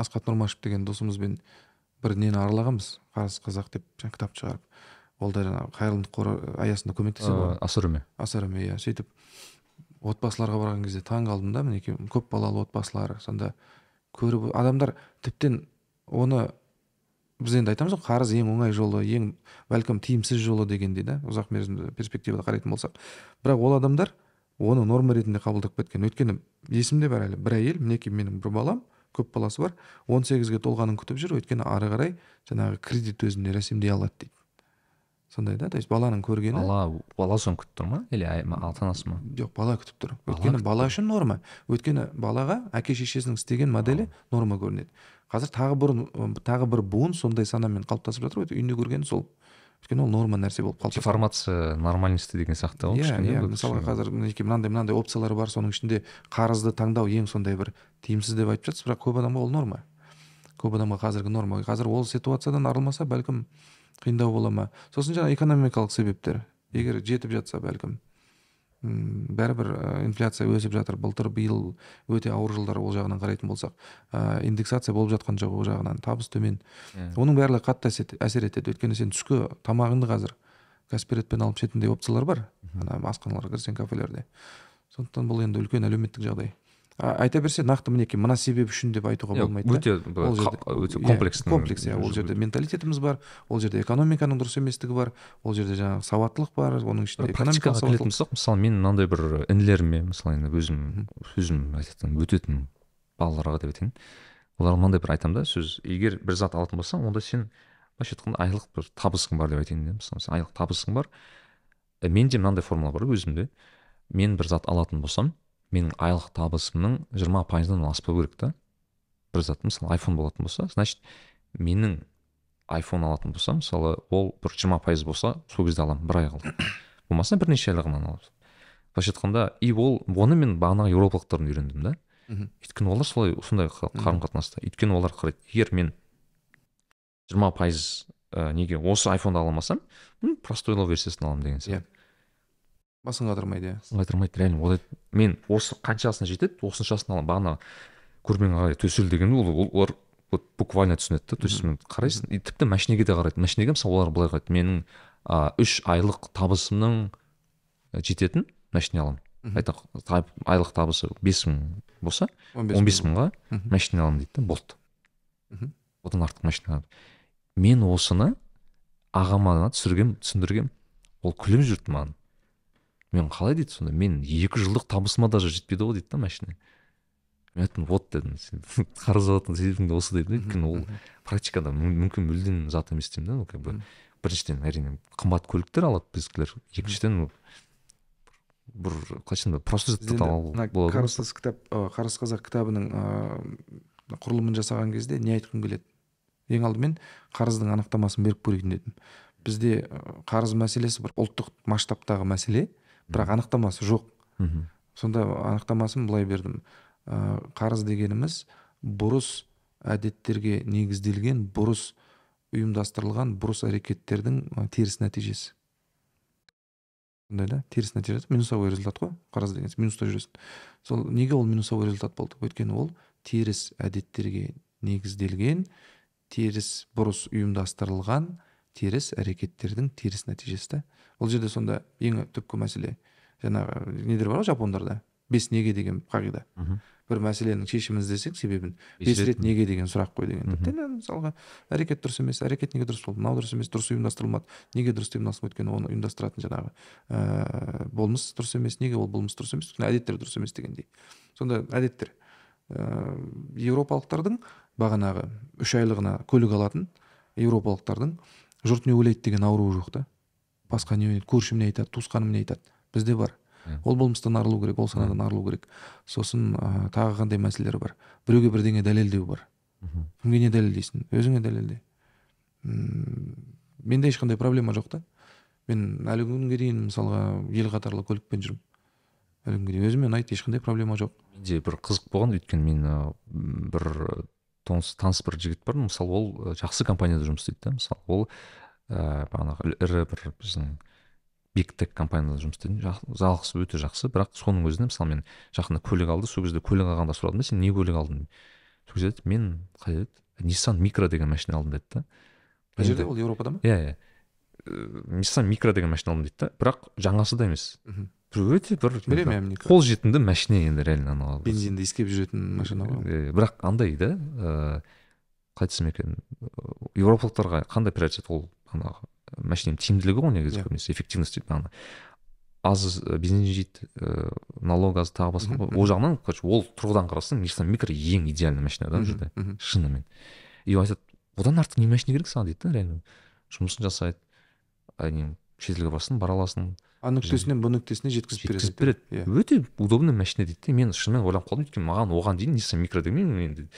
асхат нұрмашев деген досымызбен бір нені аралағанбыз. Қарыз қазақ деп кітап шығарып. Ол да жаңағы қайырымдылық қоры аясында көмектеседі ғой асырме иә сөйтіп отбасыларға барған кезде таң қалдым да мінекей көп балалы отбасылар сонда көріп адамдар тіптен оны біз енді айтамыз ғой қарыз ең оңай жолы ең бәлкім тиімсіз жолы дегендей да ұзақ мерзімді перспективада қарайтын болсақ. Бірақ ол адамдар оны норма ретінде қабылдап кеткен. Өйткені есімде бар әлі. Бір әйел мінекей менің бір балам көп баласы бар 18 сегізге толғанын күтіп жүр өйткені ары қарай жаңағы кредит өзіне рәсімдей алады дейді. Сондай да то есть баланың көргені бала бала соны күтіп тұр ма? Или ата анасы ма? Жоқ бала күтіп тұр. Өйткені бала үшін норма. Өйткені балаға әке шешесінің істеген моделі норма көрінеді. Қазір тағы бір тағы бір буын сондай санамен қалыптасып жатыр ғой. Үйінде көргені сол. Өйткені ол норма нәрсе болып қалыптасқан деформация нормальности деген сияқты ғой иә иә мысалға қазір мінекей мынандай мынандай опциялар бар соның ішінде қарызды таңдау ең сондай бір тиімсіз деп айтып жатсыз бірақ көп адамға ол норма. Көп адамға қазіргі норма. Қазір ол ситуациядан арылмаса бәлкім қиындау бола ма? Сосын жаңағы экономикалық себептер. Егер жетіп жатса бәлкім. Бәрібір инфляция өсіп жатыр. Былтыр биыл өте ауыр жылдар ол жағынан қарайтын болсақ. Ә, индексация болып жатқан жоқ ол жағынан табыс төмен. Yeah. Оның барлығы қатты әсер етеді. Өйткені сен түскі тамағыңды қазір каспиретпен алып ішетіндей опциялар бар. Ана асханаларға кірсең кафелерде. Сондықтан бұл енді үлкен әлеуметтік жағдай. Айта берсе нақты мінекей мына себеп үшін деп айтуға болмайды өте өте иә, комплекстің комплекс иә ол жерде менталитетіміз бар ол жерде экономиканың дұрыс еместігі бар ол жерде жаңағы сауаттылық бар оның ішінде практикаға келетін болсақ мысалы мен мынандай бір інілеріме мысалы енді өзім өзім айтатын өтетін балаларға деп айтайын. Оларға мынандай бір айтамын да сөз егер бір зат алатын болсаң онда сен былайша айтқанда айлық бір табысың бар деп айтайын да мысалы сен айлық табысың бар. Менде мынандай формула бар өзімде. Мен бір зат алатын болсам менің айлық табысымның жиырма пайызынан аспау керек та. Бір зат мысалы айфон болатын болса значит менің айфон алатын болсам мысалы ол бір жиырма пайыз болса сол кезде аламын бір ай қалды. Болмаса бірнеше айлығынан аламын. Былайша айтқанда и ол оны мен бағанағы еуропалықтардан үйрендім да. Мхм. өйткені олар солай сондай қарым қатынаста. Өйткені олар қарайды егер мен жиырма пайыз ә, неге осы айфонды ала алмасам м, простойлау версиясын аламын деген сияқты. Басын қатырмайды иә сын айтырмайды реально ол мен осы қаншасына жетеді? Осыншасын аламын бағана көрмеңе қарай төсел деген ол ол- олар вот буквально түсінеді да. То есть мен қарайсың и тіпті машинеге де қарайды. Машинеге мысалы олар былай қарайды. Менің а, үш айлық табысымның жететін машина аламын. Айтақ та- айлық табысы бес мың болса он бес мыңға. машина аламын дейді да болды Мхм. одан артық машина мен осыны ағама түсіргем түсіндіргем. Ол күліп жүрді маған. Мен қалай дейді сонда? Мен екі жылдық табысыма даже жетпейді ғой дейді да машина. Мен айттым вот дедім сен қарыз алатын себебің де осы дедім да өйткені ол практикада мүм- мүмкін мүлдем зат емес деймін да ол как бы біріншіден әрине қымбат көліктер алады біздікілер. Екіншіден бір қалай айтсам просто болады кітап ы, қарыз қазақ кітабының ыыы құрылымын жасаған кезде не айтқым келеді? Ең алдымен қарыздың анықтамасын беріп көрейін дедім. Бізде қарыз мәселесі бір ұлттық масштабтағы мәселе. Бірақ анықтамасы жоқ. Мхм. Сонда анықтамасын былай бердім. Ә, қарыз дегеніміз бұрыс әдеттерге негізделген бұрыс ұйымдастырылған бұрыс әрекеттердің теріс нәтижесі. Сондай да теріс нәтиже минусовой результат қой қарыз деген минуста жүресің. Сол неге ол минусовой результат болды? Өйткені ол теріс әдеттерге негізделген теріс бұрыс ұйымдастырылған теріс әрекеттердің теріс нәтижесі да ол жерде сонда ең түпкі мәселе жаңағы нелер бар ғой жапондарда? Бес неге деген қағида. Бір мәселенің шешімін іздесең себебін бес рет неге деген сұрақ қой деген. Тіптен мысалға әрекет дұрыс емес әрекет неге дұрыс болды? Мынау дұрыс емес дұрыс ұйымдастырылмады. Неге дұрыс ұйымдастырылмады өйткені оны ұйымдастыратын жаңағы ыыы болмыс дұрыс емес неге ол болмыс дұрыс емес? Әдеттер дұрыс емес дегендей. Сонда әдеттер ыыы еуропалықтардың бағанағы үш айлығына көлік алатын еуропалықтардың жұрт не ойлайды деген ауруы жоқ та. Басқа не ойлайды? Көршім не айтады туысқаным не айтады? Бізде бар. Ол болмыстан арылу керек ол санадан арылу керек. Сосын ә, тағы қандай мәселелер бар? Біреуге бірдеңе дәлелдеу бар. Мхм. Кімге не дәлелдейсің? Өзіңе дәлелде. Менде ешқандай проблема жоқ та. Мен әлі күнге дейін мысалға ел қатарлы көлікпен жүрмін. Әлі күнге дейін өзіме ұнайды ешқандай проблема жоқ. Менде бір қызық болған өйткені мен бір таныс, таныс бір жігіт бар. Мысалы ол жақсы компанияда жұмыс істейді да мысалы ол ә, бағанағы ірі бір біздің биг тек компанияда жұмыс істейді жақ- жалақысы өте жақсы. Бірақ соның өзінде мысалы мен жақында көлік алды. Сол кезде көлік алғанда сұрадым да сен не көлік алдың? Сол кезде айтты мен қай деді? Ниссан микро деген машина алдым деді да. Қай жерде ол еуропада ма? иә иә. Ниссан микро деген машина алдым дейді да. Бірақ жаңасы да емес. Мхм. Бір өте бір білемін иә микро. қолжетімді машина енді реально анау бензинді иіскеп жүретін машина ғой. Э, бірақ андай да ыыы қалай айтсам екен э, еуропалықтарға қандай приоритет ол анағы машинаның тиімділігі ғой негізі Иә. көбінесе эффективность дейді ана аз э, бензин жейді ыыы налог аз тағы басқа. Ол жағынан короче ол тұрғыдан қарасаң ниссан микро ең идеальный машина да Мгм, жерде шынымен. И айтады одан артық не машина керек саған? дейді да реально. Жұмысын жасайды шетелге барсың бара аласың. А нүктесінен б нүктесіне жеткізіп береді. жеткізіп береді. Иә. Өте удобный машина дейді де мен шынымен ойланып қалдым өйткені маған оған дейін ниссан микро демей мен енді.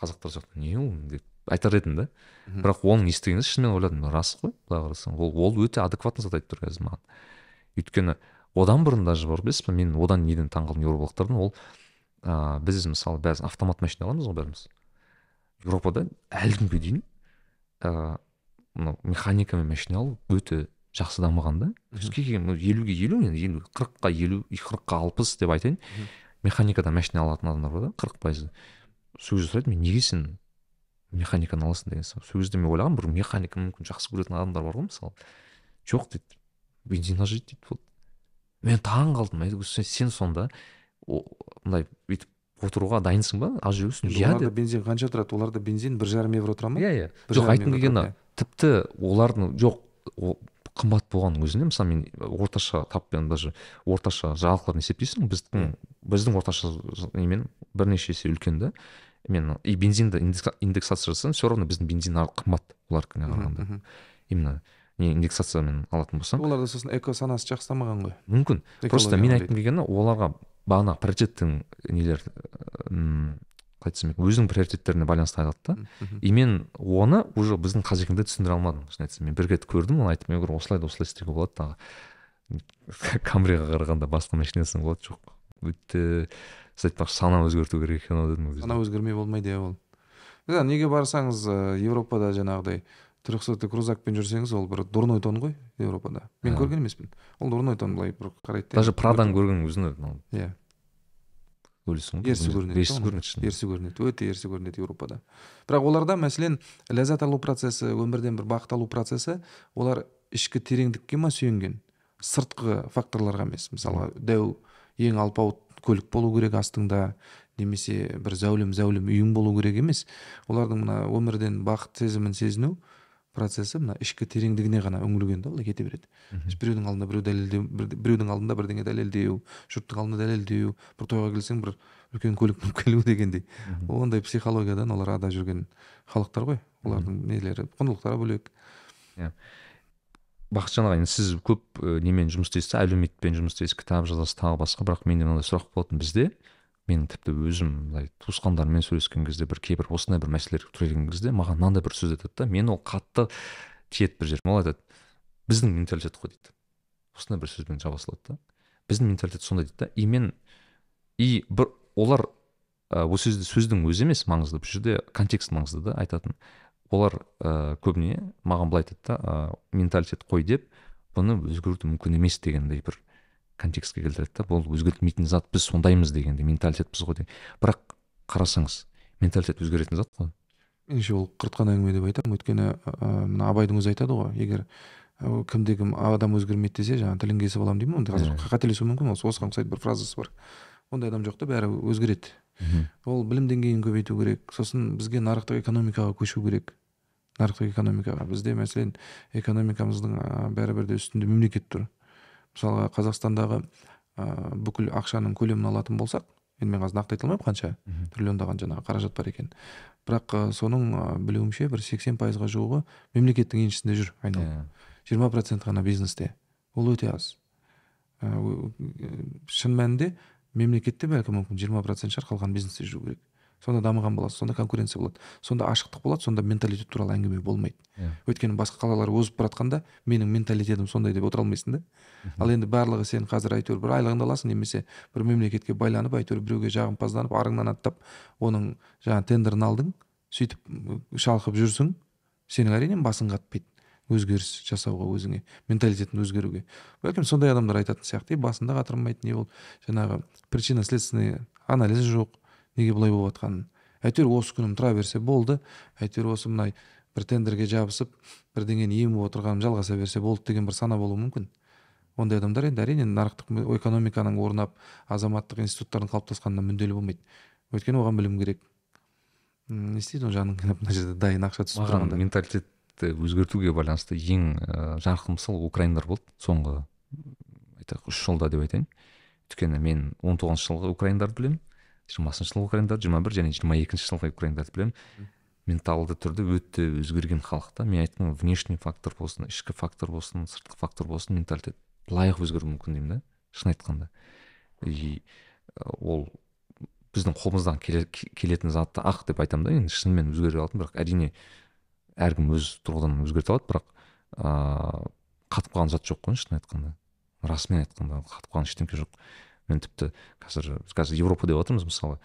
Қазақтар сияқты не ол деп айтар едім да. Бірақ оның естігенде шынымен ойладым. Рас қой былай қарасаң. Ол ол өте адекватный зат айтып тұр қазір маған. Өйткені одан бұрын даже бар білесіз ба мен одан неден таңқалдым еуропалықтардан ол ыыы біз мысалы бәріміз автомат машина аламыз ғой бәріміз. Еуропада әлі күнге дейін ыыы мынау механикамен машина алу өте жақсы дамыған да. Кей келген елуге елу енді елу қырыққа елу и қырыққа алпыс деп айтайын. Механикадан машина алатын адамдар бар да қырық пайызы. Сол кезде сұрайды мен неге сен механиканы аласың? деген сол кезде мен ойлағанмын бір механика мүмкін жақсы көретін адамдар бар ғой мысалы. Жоқ дейді. Бензинға жейді дейді вот мен таң қалдым сен сонда мындай бүйтіп отыруға дайынсың ба? Аз жүресің иә оларда бензин қанша тұрады? Оларда бензин бір жарым евро тұра ма? Иә иә жоқ айтқым келгені тіпті олардың жоқ қымбат болғанның өзінде мысалы мен орташа таппен даже орташа жалақыларын есептейсің біздің біздің орташа немен бірнеше есе үлкен да мен и бензинді индекса- индексация жасасаң все равно біздің бензин қымбат олардікіне қарағанда. именно не индексациямен алатын болсаң оларда сосын эко санасы жақсамаған ғой. Мүмкін. Просто мен айтқым келгені оларға бағана приоритеттің нелер қалай екен өзінің приоритеттеріне байланысты айтады да. И мен оны уже біздің қазекеңде түсіндіре алмадым. Шын айтсам мен бір рет көрдім оны айттым егер осылай да осылай істеуге болады тағы. Камриға қарағанда басқа машинасың болады жоқ. Өте сіз айтпақшы сана өзгерту керек екен ау дедім сана өзгермей болмайды иә ол. Да, неге барсаңыз ә, европада жаңағыдай трехсотый крузакпен жүрсеңіз ол бір дурной тон ғой европада. Мен көрген емеспін. Ол дурной тон былай бір қарайды да, даже праданы көргеннің өзінде мынау. Иә ғой ерсі көрінеді ерсі көрінеді ерсі көрінеді өте ерсі көрінеді европада. Бірақ оларда мәселен ләззат алу процесі өмірден бір бақыт алу процесі олар ішкі тереңдікке ма сүйенген? Сыртқы факторларға емес. Мысалға дәу ең алпауыт көлік болу керек астыңда немесе бір зәулім зәулім үйің болу керек емес. Олардың мына өмірден бақыт сезімін сезіну процесі мына ішкі тереңдігіне ғана үңілген да олай кете береді. Біреудің алдында біреу дәлелдеу бір- біреудің алдында бірдеңе дәлелдеу жұрттың алдында дәлелдеу бір тойға келсең бір үлкен көлік мініп келу дегендей. Ондай психологиядан олар ада жүрген халықтар ғой. Олардың нелері құндылықтары бөлек. Бақытжан аға енді сіз көп немен жұмыс істейсіз? Әлеуметпен жұмыс істейсіз? Кітап жазасыз тағы басқа бірақ менде мынандай сұрақ болатын бізде. Мен тіпті өзім былай туысқандарыммен сөйлескен кезде бір кейбір осындай бір мәселелер келген кезде маған мынандай бір сөз айтады да мен ол қатты тиеді бір жерім ол айтады біздің менталитет қой дейді. Осындай бір сөзбен жаба салады да. Біздің менталитет сондай дейді да. И мен и бір олар ә, осы сөзді сөздің өзі емес маңызды бұл жерде контекст маңызды да айтатын. Олар ә, көбіне маған былай айтады да ә, менталитет қой деп бұны өзгерту мүмкін емес дегендей бір контекстке келтіреді да бұл өзгертілмейтін зат біз сондаймыз дегендей менталитетпіз ғой деген. Бірақ қарасаңыз менталитет өзгеретін зат қой. Меніңше ол құртқан әңгіме деп айтамын. Өйткені мына абайдың өзі айтады ғой егер кімде кім адам өзгермейді десе жаңағы тілін кесіп аламын деймін ғой қазір қателесуім мүмкін осы осыған ұқсайтын бір фразасы бар. Ондай адам жоқ та бәрі өзгереді. Ол білім деңгейін көбейту керек. Сосын бізге нарықтық экономикаға көшу керек. Нарықтық экономикаға. Бізде мәселен экономикамыздың бәрібір де үстінде мемлекет тұр. Мысалға қазақстандағы ә, бүкіл ақшаның көлемін алатын болсақ енді мен қазір нақты айта алмаймын қанша триллиондаған жаңағы қаражат бар екен. Бірақ ә, соның ә, білуімше бір сексен пайызға жуығы мемлекеттің еншісінде жүр айналып. Иә. жиырма процент ғана бизнесте. Ол өте аз. Ә, шын мәнінде мемлекетте бәлкім мүмкін жиырма процент шығар қалған бизнесте жүру керек. Сонда дамыған болады сонда конкуренция болады сонда ашықтық болады сонда менталитет туралы әңгіме болмайды. Иә. өйткені басқа қалалар озып бара жатқанда менің менталитетім сондай деп отыра алмайсың да. Ал енді барлығы сен қазір әйтеуір бір айлығыңды аласың немесе бір мемлекетке байланып әйтеуір біреуге жағымпазданып арыңнан аттап оның жаңағы тендерін алдың сөйтіп шалқып жүрсің сенің әрине басың қатпайды өзгеріс жасауға өзіңе менталитетің өзгеруге. Бәлкім сондай адамдар айтатын сияқты «Е, басында қатырмайды не ол жаңағы причина следственный анализ жоқ неге бұлай болып жатқанын әйтеуір осы күнім тұра берсе болды. Әйтеуір осы мынай бір тендерге жабысып бірдеңені еміп отырғаным жалғаса берсе болды деген бір сана болуы мүмкін. Ондай адамдар енді әрине нарықтық экономиканың орнап азаматтық институттардың қалыптасқанына мүдделі болмайды. Өйткені оған білім керек. Не істейді ол жаның қинап мына жерде дайын ақша түсіп маған тұрғанда. менталитетті өзгертуге байланысты ең жарқын мысал украиндар болды. Соңғы айтайық үш жылда деп айтайын. Өйткені мен он тоғызыншы жылғы украиндарды білемін. Жиырмасыншы жылғы украиндарды жиырма бір және жиырма екінші жылғы украиндарды білемін. Менталды түрде өте өзгерген халық та. Мен айттым внешний фактор болсын ішкі фактор болсын сыртқы фактор болсын менталитет лайық өзгеруі мүмкін деймін да шын айтқанда. И ә, ол біздің қолымыздан келе- келетін затты ақ деп айтамын да енді шынымен өзгере алатын бірақ әрине әркім өз тұрғыдан өзгерте алады бірақ ыыы қатып қалған зат жоқ қой шын айтқанда. Расымен айтқанда қатып қалған ештеңке жоқ. Мен тіпті қазір қазір европа деп жатырмыз мысалы.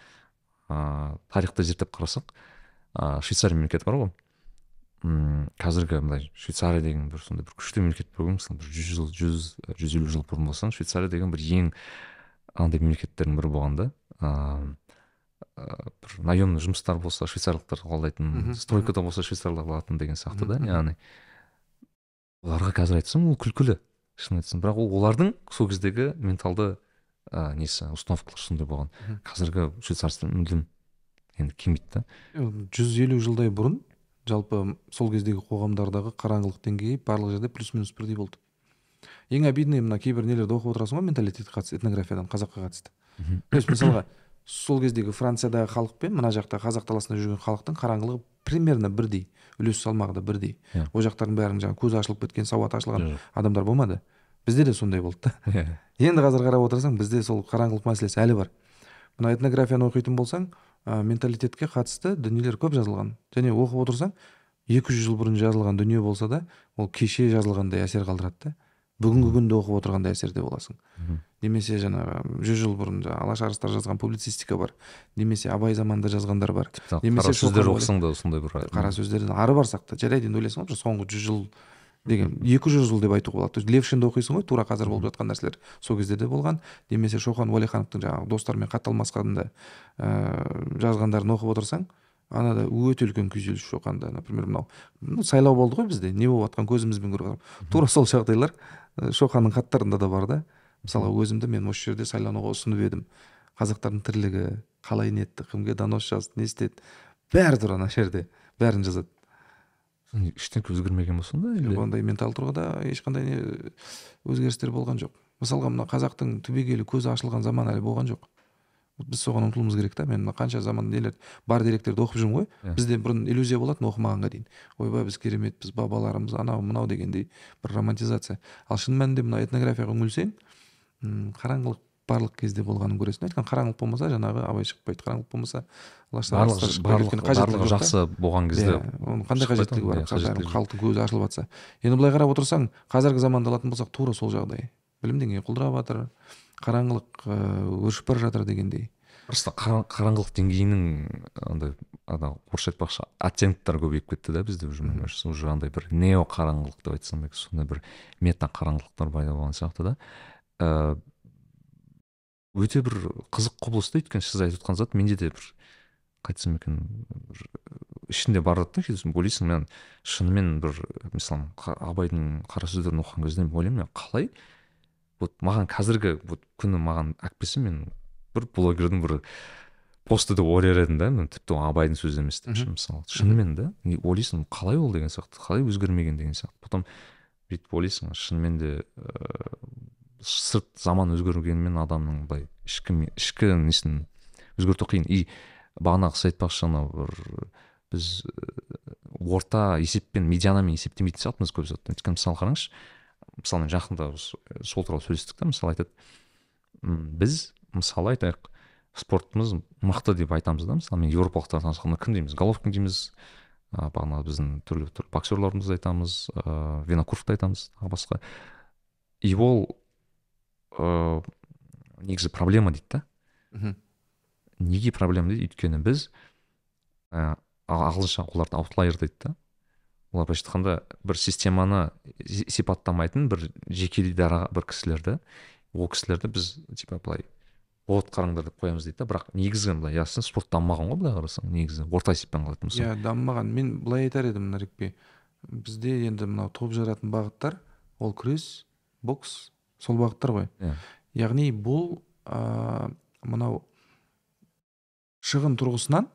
Ыыы тарихты зерттеп қарасақ ыыы швейцария мемлекеті бар ғой. М қазіргі мындай швейцария деген бір сондай бір күшті мемлекет бар ғой мысалы бір жүз жыл жүз жүз елу жыл бұрын болсаң швейцария деген бір ең андай мемлекеттердің бірі болған да. Ыыы бір наемный жұмыстар болса швейцарлықтар қолдайтын стройкада болса швейцарлар алатын деген сияқты да яғни. Оларға қазір айтсам ол күлкілі шын айтсам. Бірақ ол олардың сол кездегі менталды ә, несі? Установкалар сондай болған. Қазіргі швейцарский мүлдем енді келмейді да жүз елу жылдай бұрын жалпы сол кездегі қоғамдардағы қараңғылық деңгейі барлық жерде плюс минус бірдей болды. Ең обидный мына кейбір нелерді оқып отырасың ғой менталитетке қатысты этнографиядан қазаққа қатысты. То есть мысалға сол кездегі франциядағы халық пен мына жақта қазақ даласында жүрген халықтың қараңғылығы примерно бірдей үлес салмағы да бірдей. Иә. ол жақтардың бәрінің жаңағы көзі ашылып кеткен сауаты ашылған адамдар болмады. Бізде де сондай болды да. Иә. Енді қазір қарап отырсаң бізде сол қараңғылық мәселесі әлі бар. Мына этнографияны оқитын болсаң ә, менталитетке қатысты дүниелер көп жазылған. Және оқып отырсаң 200 жыл бұрын жазылған дүние болса да ол кеше жазылғандай әсер қалдырады да. Бүгінгі күнде оқып отырғандай әсерде боласың. Немесе жаңағы жүз жыл бұрын жаңағы алаш арыстар жазған публицистика бар. Немесе абай заманында жазғандар бар. Немесе қара сөздер оқысаң да сондай бір қара сөздерден ары барсақ та жарайды енді ойлайсың ғой бір соңғы жүз жыл деген екі жүз жыл деп айтуға болады. То есть левшинді оқисың ғой тура қазір болып жатқан нәрселер сол кезде де болған. Немесе шоқан уәлихановтың жаңағы достарымен хат алмасқанда ыыы жазғандарын оқып отырсаң анада өте үлкен күйзеліс шоқанда например мынау ну, сайлау болды ғой бізде не болып жатқан көзімізбен көріп тура сол жағдайлар шоқанның хаттарында да бар да. Мысалға өзімді мен осы жерде сайлануға ұсынып едім. Қазақтардың тірлігі қалай нетті кімге донос жазды не істеді бәрі тұр ана жерде бәрін жазады. Ештеңке өзгермеген болса да или? Ондай ментал тұрғыда ешқандай не өзгерістер болған жоқ. Мысалға мына қазақтың түбегейлі көзі ашылған заман әлі болған жоқ. Біз соған ұмтылуымыз керек та. Мен мына қанша заман нелер бар деректерді оқып жүрмін ғой. Иә. бізде бұрын иллюзия болатын оқымағанға дейін. Ойбай біз кереметпіз бабаларымыз анау мынау дегендей бір романтизация. Ал шын мәнінде мына этнографияға үңілсең қараңғылық барлық кезде болғанын көресің. Өйткені қараңғылық болмаса жаңағы абай шығып қайтты қараңғылық болмаса барлығы шықпайды. жақсы болған кезде иә оның қандай шықпайды қажеттілігі ғой, бар? иә, халықтың көзі ашылып жатса. Енді былай қарап отырсаң қазіргі заманды алатын болсақ тура сол жағдай. Білім деңгейі құлдырап жатыр қараңғылық ыыы өршіп бара жатыр дегендей. Просто қара- қараңғылық деңгейінің андай ана орысша айтпақшы оттенктері көбейіп кетті да бізде уже мне кажется уже андай бір нео қараңғылық деп айтсам сондай бір мета қараңғылықтар пайда болған сияқты да. Ә, өте бір қызық құбылыс та өйткені сіз айтып отқан зат менде де бір қалай айтсам екен бір ішінде бар зат та кейде ойлайсың мен шынымен бір мысалы абайдың қара сөздерін оқыған кезде мен ойлаймын мен қалай вот маған қазіргі вот күні маған келсе мен бір блогердің бір посты деп ойлар едім да мен тіпті ол абайдың сөзі емес деп ше мысалы. Шынымен да ойлайсың қалай ол деген сияқты қалай өзгермеген деген сияқты. Потом бүйтіп ойлайсың шынымен де ыыы сырт заман өзгергенімен адамның былай ішкі ішкі несін өзгерту қиын. И бағанағы сіз айтпақшы анау бір біз ыыы, орта есеппен медианамен есептемейтін сияқтымыз көп затты өйткені мысалы қараңызшы мысалы мен жақында э, сол туралы сөйлестік та мысалы айтады. Біз мысалы айтайық спортымыз мықты деп айтамыз да мысалы мен еуропалықтардан танысқанда кім дейміз? Головкин дейміз. А, бағанағы біздің түрлі түрлі боксерларымызды айтамыз. Ыыы винокуровты айтамыз тағы басқа. И ол ыыы негізі проблема дейді да. Мхм. Неге проблема дейді? Өйткені біз ә, ағылшынша оларды аутлайер дейді да. Олар былайша айтқанда бір системаны си- сипаттамайтын бір жеке дара бір кісілерді ол кісілерді біз типа былай вот қараңдар деп қоямыз дейді да. Бірақ негізі былай ясно спорт дамымаған ғой былай қарасаң негізі орта есеппен қалатын болсаң иә дамымаған. Мен былай айтар едім нарекбе бізде енді мынау топ жаратын бағыттар ол күрес бокс сол бағыттар ғой. Иә. яғни бұл ыыы мынау шығын тұрғысынан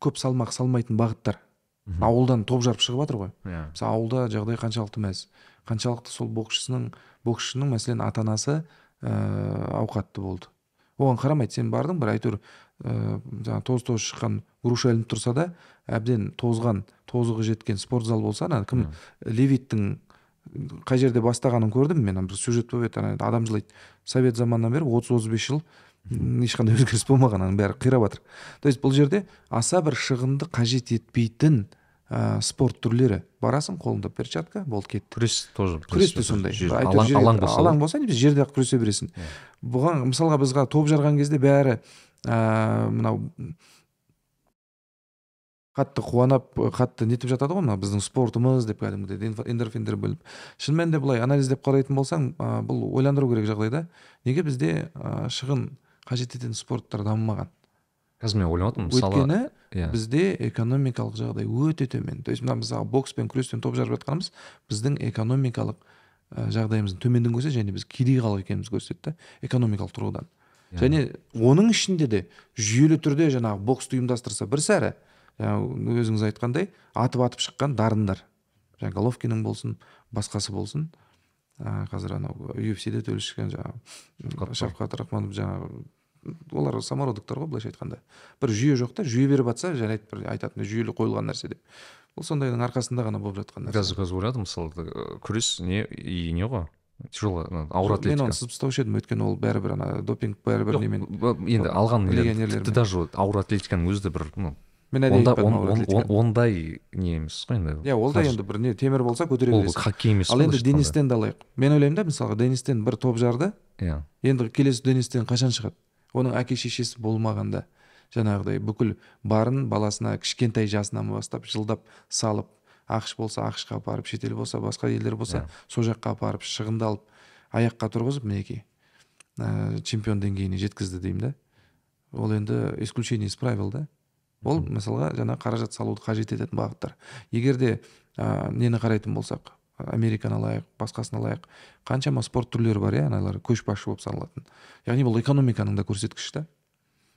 көп салмақ салмайтын бағыттар. Мгм. ауылдан топ жарып шығып жатыр ғой. Иә. Мысалы ауылда жағдай қаншалықты мәз қаншалықты сол боксшының боксшының мәселен ата анасы ыыы ауқатты болды. Оған қарамайды сен бардың бір әйтеуір ыыы жаңағы тоз тоз шыққан груша ілініп тұрса да әбден тозған тозығы жеткен спорт зал болса ана кім? Левиттің қай жерде бастағанын көрдім мен. Бір сюжет болып еді ана адам жылайды. Совет заманынан бері отыз отыз бес жыл ешқандай өзгеріс болмаған аның бәрі қирап жатыр. То есть бұл жерде аса бір шығынды қажет етпейтін ә, спорт түрлері. Барасың қолыңда перчатка болды кетті күрес тоже күрес те сондай. алаң, болса алаң болса жерде ақ күресе бересің. Иә. бұған мысалға бізде топ жарған кезде бәрі ә, мынау қатты қуанып қатты нетіп жатады ғой мына біздің спортымыз деп кәдімгідей эндорфиндер бөліп. Шын мәнінде былай анализдеп қарайтын болсаң ә, бұл ойландыру керек жағдай да. Неге бізде ә, шығын қажет ететін спорттар дамымаған? Қазір мен ойлап отырмын мысалы өйткені иә. бізде экономикалық жағдай өте төмен. То есть мына мысалы бокс пен күрестен топ жарып жатқанымыз біздің экономикалық жағдайымыздың төмендігін көрсетеді және біз кедей халық екенімізді көрсетеді да экономикалық тұрғыдан. Иә. және оның ішінде де жүйелі түрде жаңағы боксты ұйымдастырса бір сәрі жаңағы өзіңіз айтқандай атып атып шыққан дарындар. Жаңағы головкиннің болсын басқасы болсын. Ә, қазір анау UFC-де төреші шыққан жаңағы шавкат. Рахманов жаңағы олар самородоктар ғой былайша айтқанда. Бір жүйе жоқ та жүйе беріп жатса жарайды бір айтатын жүйелі қойылған нәрсе деп. Бұл сондайдың арқасында ғана болып жатқан нәрсе. Қазір қазір ойладым мысалы күрес не и не ғой? Тяжело ана, ауыр мен атлетика. оны сызып тастаушы едім. Өйткені ол бәрібір ана допинг бәрібір немен енді алған тіпті даже ауыр атлетиканың өзі де бір ну мен ондай не емес қой енді. Иә ол да енді бір не темір болса көтере ол бересің. хоккей емес ал енді былайша айтқанда. денис тенді алайық. Мен ойлаймын да мысалға денис тен бір топ жарды иә. енді келесі денис тен қашан шығады? Оның әке шешесі болмағанда жаңағыдай бүкіл барын баласына кішкентай жасынан бастап жылдап салып ақш болса ақшқа апарып шетел болса басқа елдер болса Иә. сол жаққа апарып шығындалып аяққа тұрғызып мінекей ә, чемпион деңгейіне жеткізді деймін да. Ол енді исключение из правил да. Ол мысалға жаңа қаражат салуды қажет ететін бағыттар. Егер де ә, нені қарайтын болсақ американы алайық басқасын алайық қаншама спорт түрлері бар иә аналар көшбасшы болып саналатын. Яғни бұл экономиканың да көрсеткіші да.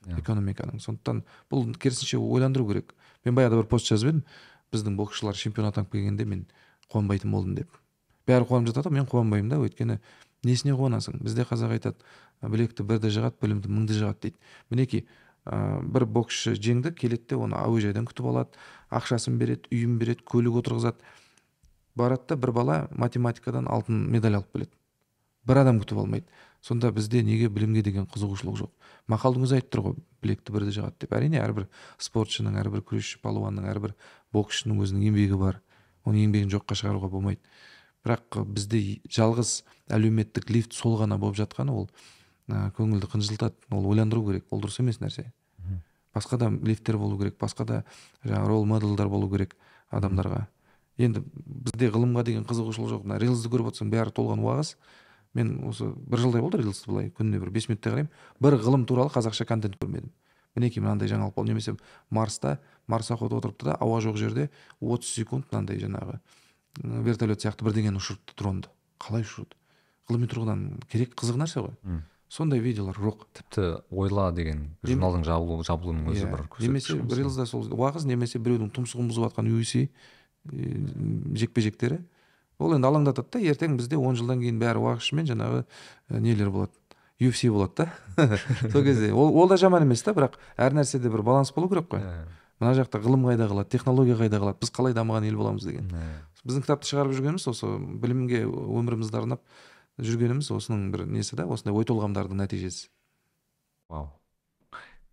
Иә. экономиканың. Сондықтан бұл керісінше ойландыру керек. Мен баяғыда бір пост жазып едім. Біздің боксшылар чемпион атанып келгенде мен қуанбайтын болдым деп. Бәрі қуанып жатады ғой мен қуанбаймын да өйткені несіне қуанасың? Бізде қазақ айтады білекті бірді жығады білімді мыңды жығады дейді. Мінекей ә, бір боксшы жеңді келеді де оны әуежайдан күтіп алады ақшасын береді үйін береді көлік отырғызады. Барады да бір бала математикадан алтын медаль алып келеді. Бір адам күтіп алмайды. Сонда бізде неге білімге деген қызығушылық жоқ? Мақалдың өзі айтып тұр ғой білекті бірді жығады деп. Әрине әрбір спортшының әрбір күресші палуанның әрбір боксшының өзінің еңбегі бар. Оның еңбегін жоққа шығаруға болмайды. Бірақ бізде жалғыз әлеуметтік лифт сол ғана болып жатқаны ол көңілді қынжылтады ол ойландыру керек ол дұрыс емес нәрсе. Басқа да лифттер болу керек басқа да жаңағы рол моделдар болу керек адамдарға. Енді бізде ғылымға деген қызығушылық жоқ. Мына рилсті көріп отырсаң бәрі толған уағыз. Мен осы бір жылдай болды рилсті былай күніне бір бес минуттай қараймын. Бір ғылым туралы қазақша контент көрмедім. Мінекей мынандай жаңалық болды. Немесе марста марсоход отырыпты да ауа жоқ жерде 30 секунд мынандай жаңағы вертолет сияқты бірдеңені ұшырыпты дронды. Қалай ұшырды ғылыми тұрғыдан керек қызық нәрсе ғой. Сондай видеолар жоқ. Тіпті ойла деген журналдың жабылу жабылуының өзі Иә. бір немесе рилсда сол уағыз немесе біреудің тұмсығын бұзып жатқан UFC жекпе жектері ол енді алаңдатады да ертең бізде он жылдан кейін бәрі уағызшымен жаңағы ә, нелер болады? UFC болады да. Сол кезде. Ол, ол да жаман емес та бірақ әр нәрседе бір баланс болу керек қой. Иә, мына жақта ғылым қайда қалады технология қайда қалады біз қалай дамыған ел боламыз деген. Иә. біздің кітапты шығарып жүргеніміз осы білімге өмірімізді арнап жүргеніміз осының бір несі да осындай ой толғамдардың нәтижесі. Вау.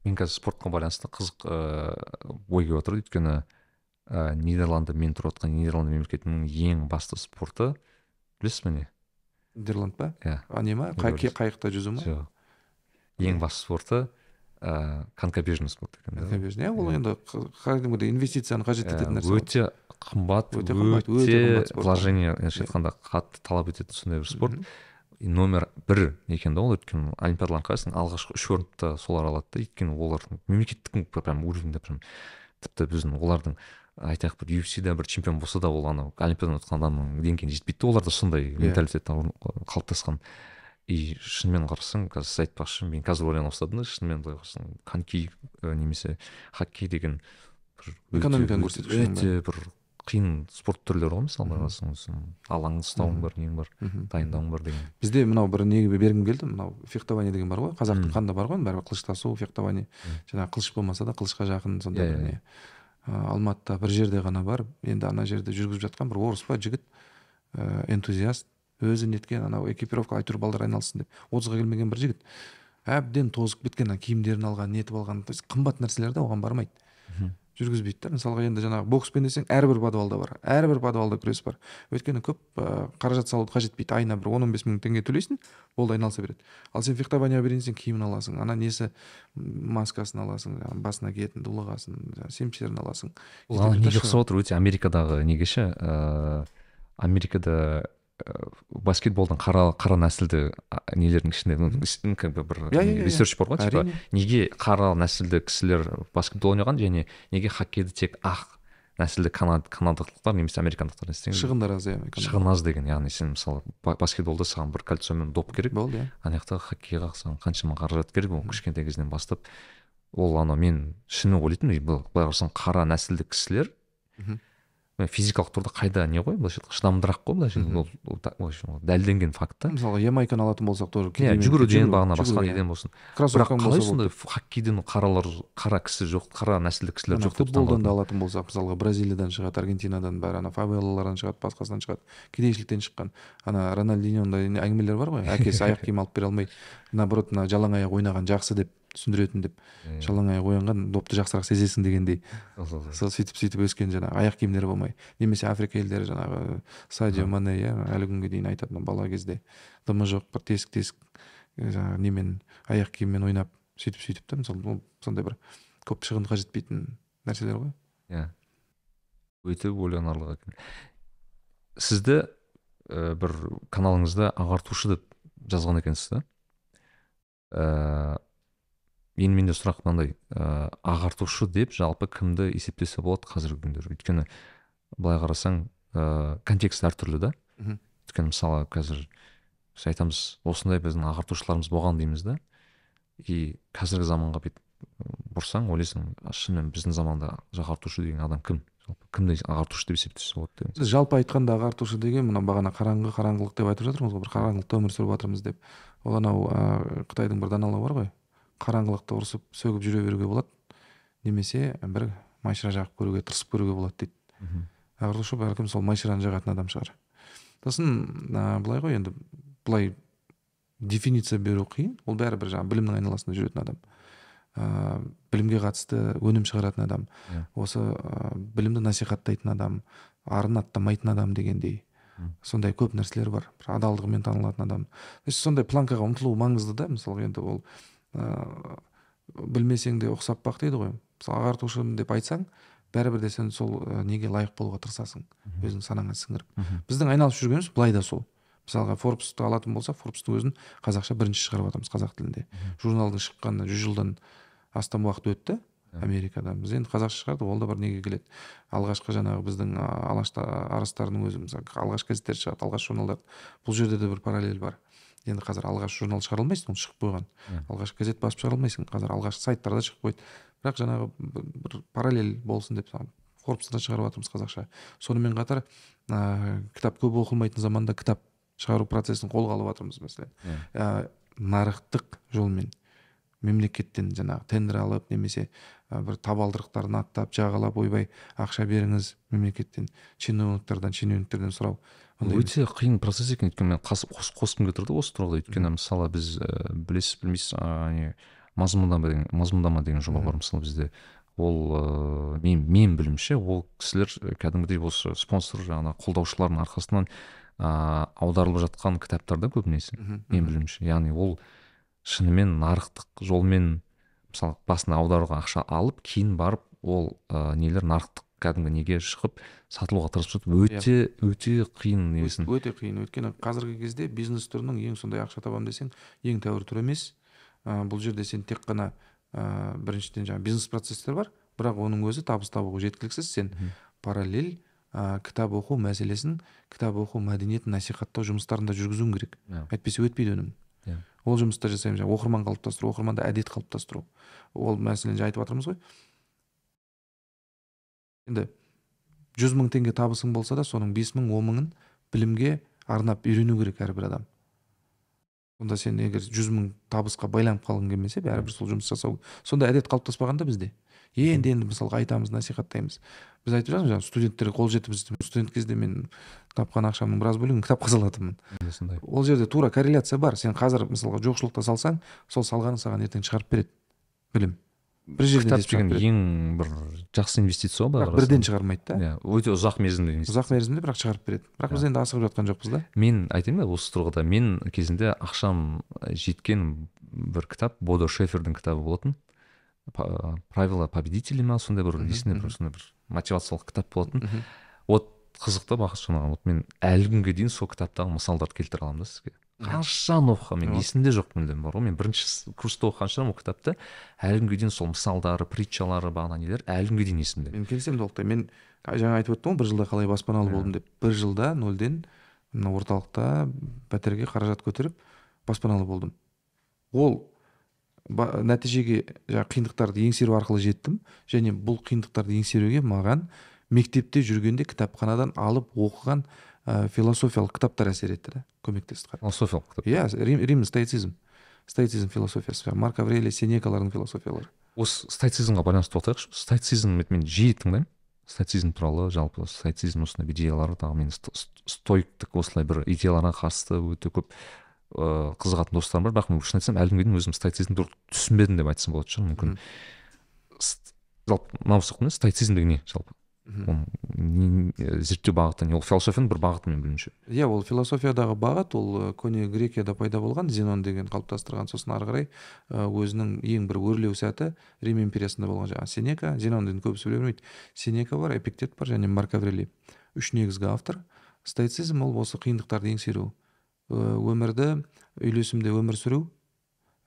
Мен қазір спортқа байланысты қызық ыыы ой келіп отыр. Өйткені ә, нидерланды мен тұрып жатқан нидерланд мемлекетінің ең басты спорты білесіз ба не? Нидерланд па? Иә. А не ма? Қайықта жүзу ма? Жоқ. Ең басты спорты ыыы конькобежный спорт екен иә ол енді кәдімгідей инвестицияны қажет ететін нәрсе өте қымбат Өте қымбат, өте вложение былайша айтқанда қатты талап ететін сондай бір спорт. Номер бір екен да ол өйткені олимпиадаларға қарасаң алғашқы үш орынды солар алады да өйткені олар мемлекеттік прям уровеньде прям тіпті біздің олардың айтайық бір UFC-да бір чемпион болса да ол анау олимпиададан өткен адамның деңгейіне жетпейді да оларда сондай менталитет қалыптасқан. И шынымен қарасаң қазір сіз айтпақшы мен қазір ойлана бастадым да шынымен былай қарасаң коньки ә, немесе хоккей деген бір өте- көрсеткішінің өте бір қиын спорт түрлері ғой мысалы былай қарасаң сосын алаң ұстауың бар нең бар дайындауың бар деген. Бізде мынау бір неге бергім келді мынау фехтование деген бар ғой қазақтың қанында бар ғой бәрібір қылыш тасу фехтование жаңағы қылыш болмаса да қылышқа жақын сондай Иә, бір иә, не. Ә, алматыда бір жерде ғана бар енді ана жерде жүргізіп жатқан бір орыс па жігіт ә, энтузиаст өзі неткен анау экипировка әйтеуір балдар айналыссын деп отызға келмеген бір жігіт. Әбден тозып кеткен ана киімдерін алған нетіп алған то есть қымбат нәрселер да оған бармайды. Жүргізбейді да. Мысалға енді жаңағы бокспен десең әрбір подвалда бар әрбір подвалда күрес бар. Өйткені көп ә, қаражат салуды қажет етпейді айына бір он он бес мың теңге төлейсің болды айналыса береді. Ал сен фехтованияға берейін десең киімін аласың ана несі маскасын аласың басына киетін дулығасын жаңағы семчерін аласың. Ол неге ұқсап отыр өте америкадаға неге ше ыыы америкада ә, баскетболдың қара қара нәсілді нелердің ішінде как бы бір ресерч бар ғой типа неге қара нәсілді кісілер баскетбол ойнаған және неге хоккейді тек ақ нәсілді канадалықтар немесе американдықтар не шығындар аз иә шығын аз деген яғни сен мысалы баскетболда саған бір кольцо доп керек болды иә. ана жақта хоккейға саған қаншама қаражат керек ол кішкентай кезінен бастап ол анау мен шынымен ойлайтынмын былай қарасаң қара нәсілді кісілер физикалық тұрғыда қайда не ғой былайша айтқанда шыдамдырақ қой былайша ол дәлелденген факт та. Мысалға ямайканы алатын болсақ тоже иә жүгіруден бағана басқа неден болсын. Бірақ қалай сондай хоккейден қаралар қара кісі жоқ қара нәсілді кісілер жоқ деп футболдан да алатын болсақ мысалға бразилиядан шығады аргентинадан бәрі ана фавелалардан шығады басқасынан шығады. Кедейшіліктен шыққан. Ана рональдиньода әңгімелер бар ғой. Әкесі аяқ киім алып бере алмай наоборот мына жалаң аяқ ойнаған жақсы деп. Түсіндіретін деп жалаң аяқ оянған допты жақсырақ сезесің дегендей. Сол сөйтіп сөйтіп өскен жаңағы аяқ киімдері болмай. Немесе африка елдері жаңағы садио мане иә әлі күнге дейін айтады бала кезде. Дымы жоқ бір тесік тесік жаңағы немен аяқ киіммен ойнап сөйтіп сөйтіп та мысалы ол сондай бір көп шығын қажет етпейтін нәрселер ғой. Иә. Өте ойланарлық екен. Сізді ә, бір каналыңызда ағартушы деп жазған екенсіз да? Ә, енді менде сұрақ мынандай ә, ағартушы деп жалпы кімді есептесе болады қазіргі күндері? Өйткені былай қарасаң ә, контекст әртүрлі да. Өйткені мысалы қазір біз айтамыз осындай біздің ағартушыларымыз болған дейміз да. И қазіргі заманға бүйтіп бұрсаң ойлайсың шынымен біздің заманда ағартушы деген адам кім? Жалпы кімді ағартушы деп есептесе болады деген біз жалпы айтқанда ағартушы деген мына бағана қараңғы қараңғылық деп айтып жатырмыз ғой бір қараңғылықта өмір сүріп жатырмыз деп. Ол анау ә, қытайдың бір даналығы бар ғой. Қараңғылықта ұрысып сөгіп жүре беруге болады. Немесе бір майшыра жағып көруге тырысып көруге болады дейді. Ағартушы бәлкім сол майшыраны жағатын адам шығар. Сосын ә, былай ғой енді былай дефиниция беру қиын. Ол бәрібір жаңағы білімнің айналасында жүретін адам. Ә, білімге қатысты өнім шығаратын адам. Yeah. Иә. осы ә, білімді насихаттайтын адам арын аттамайтын адам дегендей. Сондай көп нәрселер бар. Бір адалдығымен танылатын адам. Сондай планкаға ұмтылу маңызды да. Мысалы енді ол білмесең де ұқсап бақ дейді ғой. Мысалы ағартушымын деп айтсаң бәрібір де сен сол ә, неге лайық болуға тырысасың? Өзің санаңа сіңіріп. Біздің айналысып жүргеніміз былай да сол. Мысалға форбсты алатын болсақ форбстың өзін қазақша бірінші шығарып жатырмыз қазақ тілінде. Журналдың шыққанына жүз жылдан астам уақыт өтті америкада біз енді қазақша шығардық ол да бір неге келеді? Алғашқы жаңағы біздің алашта арыстарының өзі мысалы алғашқы газеттер шығады алғашқы журналдар бұл жерде де бір параллель бар. Енді қазір алғаш журнал шығара алмайсың ол шығып қойған. Алғаш газет басып шығара алмайсың қазір алғашқы сайттарда шығып қойды. Бірақ жаңағы бір параллель болсын деп форбста шығарып жатырмыз қазақша. Сонымен қатар ә, кітап көп оқылмайтын заманда кітап шығару процесін қолға алып жатырмыз мәселен. Ә, нарықтық жолмен мемлекеттен жаңағы тендер алып немесе ә, бір табалдырықтарын аттап жағалап ойбай ақша беріңіз мемлекеттен чиновниктерден шенеуніктерден сұрау. Өте қиын процесс екен өйткені мен қосқым келіп тұр да осы тұрғыда өйткені мысалы біз ә, білесіз білмейсіз не мазмұндама деген мазмұндама деген жоба бар. Мысалы бізде ол ыыы мен мен білуімше ол кісілер кәдімгідей осы спонсор жаңағы қолдаушылардың арқасынан ыыы аударылып жатқан кітаптар да көбінесе мен білуімше яғни ол шынымен нарықтық жолмен мысалы басында аударуға ақша алып кейін барып ол ә, нелер нарықтық кәдімгі неге шығып сатылуға тырысып жатыр өте yeah. өте қиын несін өте қиын. Өйткені қазіргі кезде бизнес түрінің ең сондай ақша табамын десең ең тәуір түрі емес. Ә, бұл жерде сен тек қана ә, біріншіден жаңағы бизнес процестер бар бірақ оның өзі табыс табуға жеткіліксіз. Сен параллель ә, кітап оқу мәселесін кітап оқу мәдениетін насихаттау жұмыстарында жүргізуің керек. Yeah. әйтпесе өтпейді өнім. Yeah. ол жұмысты жасаймын жаңағы оқырман қалыптастыру оқырманда әдет қалыптастыру. Ол мәселені айтып жатырмыз ғой. Енді жүз мың теңге табысың болса да соның бес мың он мыңын білімге арнап үйрену керек әрбір адам. Сонда сен егер жүз мың табысқа байланып қалғың келмесе бәрібір сол жұмыс жасау сондай әдет қалыптаспаған да бізде. Енді енді мысалға айтамыз насихаттаймыз. Біз айтып жатырмыз жаңағы студенттерге қол жеткізіп студент кезде мен тапқан ақшамның біраз бөлігін кітапқа салатынмын. Ол жерде тура корреляция бар. Сен қазір мысалға жоқшылықта салсаң сол салғаның саған ертең шығарып береді білім. Бір жерден кітап деген ең бір жақсы инвестиция ғой бірақ бірден шығармайды да. Иә өте ұзақ мерзімді ұзақ мерзімде бірақ шығарып береді. Бірақ біз енді асығып жатқан жоқпыз да. Мен айтайын ба осы тұрғыда мен кезінде ақшам жеткен бір кітап бодо шефердің кітабы болатын. Правила победителей ма сондай бір есімде бір сондай бір мотивациялық кітап болатын. Вот қызық та жаңағы вот мен әлі күнге дейін сол кітаптағы мысалдарды келтіре аламын да сізге. Қашан оқығанмын? Мен есімде жоқ мүлдем бар ғой. Мен бірінші курста оқыған шығармын ол кітапты. Әлі күнге дейін сол мысалдары притчалары бағана нелер әлі күнге дейін есімде. Мен келісемін толықтай. Мен жаңа айтып өттім ғой бір жылда қалай баспаналы болдым деп. Бір жылда нөлден мына орталықта пәтерге қаражат көтеріп баспаналы болдым. Ол нәтижеге жаңағы қиындықтарды еңсеру арқылы жеттім. Және бұл қиындықтарды еңсеруге маған мектепте жүргенде кітапханадан алып оқыған ә, философиялық кітаптар әсер етті да көмектесті философиялық кітап иә рим, рим стоицизм. Стоицизм философиясы марк аврелий сенекалардың философиялары осы стоицизмға байланысты тоқтайықшы стоицизм мен жиі тыңдаймын стоицизм туралы жалпы стоицизм осындай идеялары тағы мен ст- ст- стоиктік осылай бір идеяларға қатысты өте көп ыыы қызығатын достарым бар. Бірақ мен шын айтсам әлі күнге дейін өзім стоицизм туралы түсінбедім деп айтсам болатын шығар мүмкін. Жалпы мынау не стоицизм деген не жалпы? Зерттеу бағыты не ол философияның бір бағыты менің білуімше иә ол философиядағы бағыт ол көне грекияда пайда болған зенон деген қалыптастырған сосын ары қарай өзінің ең бір өрлеу сәті рим империясында болған жаңағы сенека зенон деген көбісі біле бермейді. Сенека бар эпиктет бар және марк аврелий. Үш негізгі автор. Стоицизм ол осы қиындықтарды еңсеру. Өмірді үйлесімде өмір сүру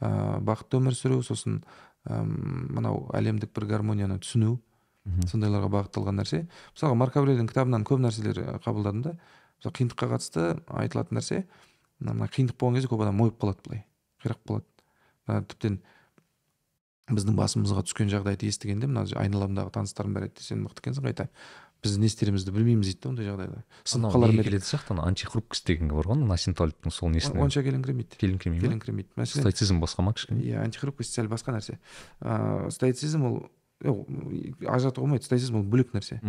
ә, бақытты өмір сүру сосын мынау әлемдік бір гармонияны түсіну. Сондайларға бағытталған нәрсе. Мысалға марк аврелийдің кітабынан көп нәрселер ы, қабылдадым да мысалы қиындыққа қатысты айтылатын нәрсе мына қиындық болған кезде көп адам мойып қалады былай қирап қалады Мына тіптен біздің басымызға түскен жағдайды естігенде мына айналамдағы таныстарым бәрі айтты сен мықты екенсің қайта. Біз не істерімізді білмейміз дейді да ондай жағдайда. Сынып қалар ма келетін сияқты ана антихрупкость деген бар ғой насим талиптің сол несіне. Онша келіңкіремейді. Келіңкіремей келіңкіремейді мәселен стоицизм басқа ма кішкене? иә антихрупкость сәл басқа нәрсе. Ыыы стоицизм ол ол, ажыратуға болмайды стоицизм ол бөлек нәрсе.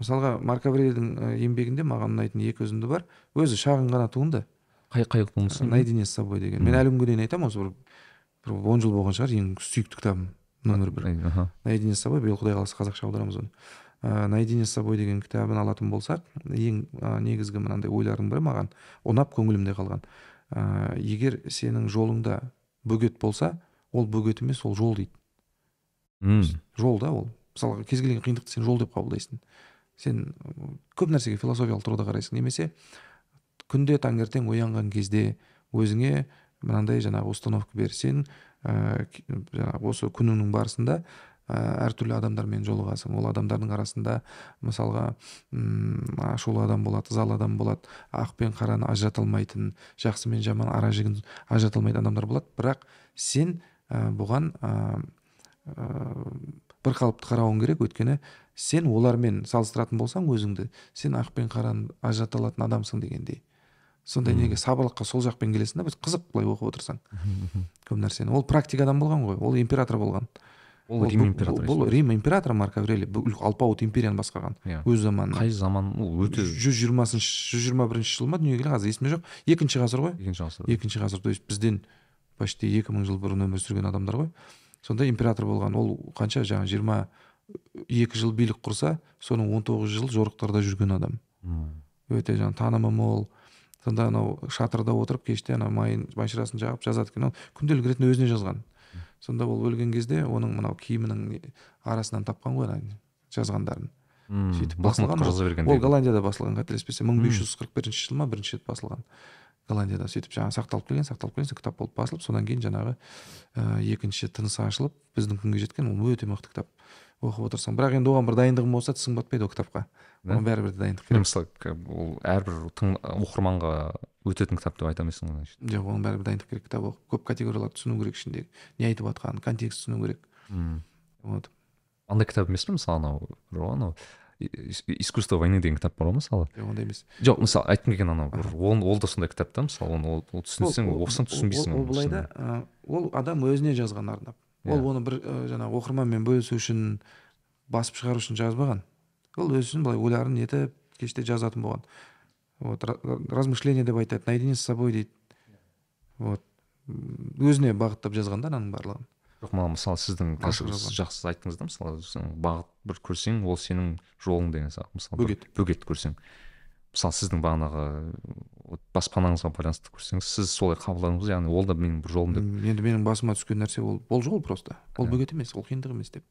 Мысалға марк аврелийдің еңбегінде маған ұнайтын екі үзінді бар. Өзі шағын ғана туынды. Қай қай туындысы наедине с собой деген. Мен әлі күнге дейін айтамын осы бір бір он жыл болған шығар ең сүйікті кітабым номер бір. Наедине с собой биыл құдай қаласа қазақша аударамыз оны. Наедине с собой деген кітабын алатын болсақ ең негізгі мынандай ойлардың бірі маған ұнап көңілімде қалған. Егер сенің жолыңда бөгет болса ол бөгет емес ол жол дейді. М. жол да ол. Мысалға кез келген қиындықты сен жол деп қабылдайсың. Сен көп нәрсеге философиялық тұрғыда қарайсың. Немесе күнде таңертең оянған кезде өзіңе мынандай жаңағы установка бер сен ә, жаңағы осы күніңнің барысында ә, әртүрлі адамдармен жолығасың. Ол адамдардың арасында мысалға м ашулы адам болады ызалы адам болады ақ пен қараны ажырата алмайтын жақсы мен жаман ара жігін ажырата алмайтын адамдар болады. Бірақ сен ә, бұған ә, бір қалыпты қарауың керек. Өйткені сен олармен салыстыратын болсаң өзіңді сен ақ пен қараны ажырата алатын адамсың дегендей. Сондай неге сабырлыққа сол жақпен келесің да біз қызық былай оқып отырсаң. Көп нәрсені. Ол практикадан болған ғой. Ол император болған. Ол рим императоры бұл, рим императоры марк аврелий. Бүкіл алпауыт империяны басқарған. Иә. Өз заманында қай заман? Ол өте жүз жиырмасыншы жүз жиырма бірінші жыл ма дүниеге келген? Қазір есімде жоқ. Екінші ғасыр ғой. Екінші ғасыр. Екінші ғасыр. То есть бізден почти екі мың жыл бұрын өмір сүрген адамдар ғой. Сонда император болған. Ол қанша? Жаңағы жиырма екі жыл билік құрса соның он тоғыз жыл жорықтарда жүрген адам. Өте жаңағы танымы мол сонда анау шатырда отырып кеште ана майын машинасын жағып жазады екен. Ол күнделік ретінде өзіне жазған. Сонда ол өлген кезде оның мынау киімінің арасынан тапқан ғой ана жазғандарын. Сөйтіп басылған ол. голландияда басылған қателеспесем. Мың бес жүз қырық бірінші жыл ма бірінші рет басылған. Голландияда сөйтіп жаңағы сақталып келген сақталып келген кітап болып басылып содан кейін жаңағы ә, екінші тынысы ашылып біздің күнге жеткен ол өте мықты кітап оқып отырсаң. Бірақ енді оған бір дайындығың болса тісің батпайды ол кітапқа. Оған бәрібір де дайындық керек. Мысалы ол әрбір оқырманға өтетін кітап деп айта алмайсың ғой жоқ оған бәрібір дайындық керек кітап оқып көп категорияларды түсіну керек ішіндегі не айтып жатқанын контекст түсіну керек. М. вот. Андай кітап емес пе мысалы анау анау? Искусство войны деген кітап бар ғой мысалы. Жоқ ондай емес. Жоқ мысалы айтқым келген анау бір ол, ол да сондай кітап та мысалы оны ол, түсінсең оқысаң түсінбейсің ол, былай да ол адам өзіне жазған арнап. Ол Иә. оны бір жаңағы оқырманмен бөлісу үшін басып шығару үшін жазбаған. Ол өзі үшін былай ойларын нетіп кеште жазатын болған. Вот ра- размышление деп айтады наедине с собой дейді. Вот. Өзіне бағыттап жазған да ананың барлығын. Жоқ маған мысалы сіздің сіз жақсы айттыңыз да мысалы бағыт бір көрсең ол сенің жолың деген сияқты мысалы Бөгет. бөгет көрсең. Мысалы сіздің бағанағы вот баспанаңызға байланысты көрсеңіз сіз солай қабылдадыңыз яғни ол да менің бір жолым деп. Енді менің басыма түскен нәрсе ол ол жол просто. Ол бөгет емес ол қиындық емес деп.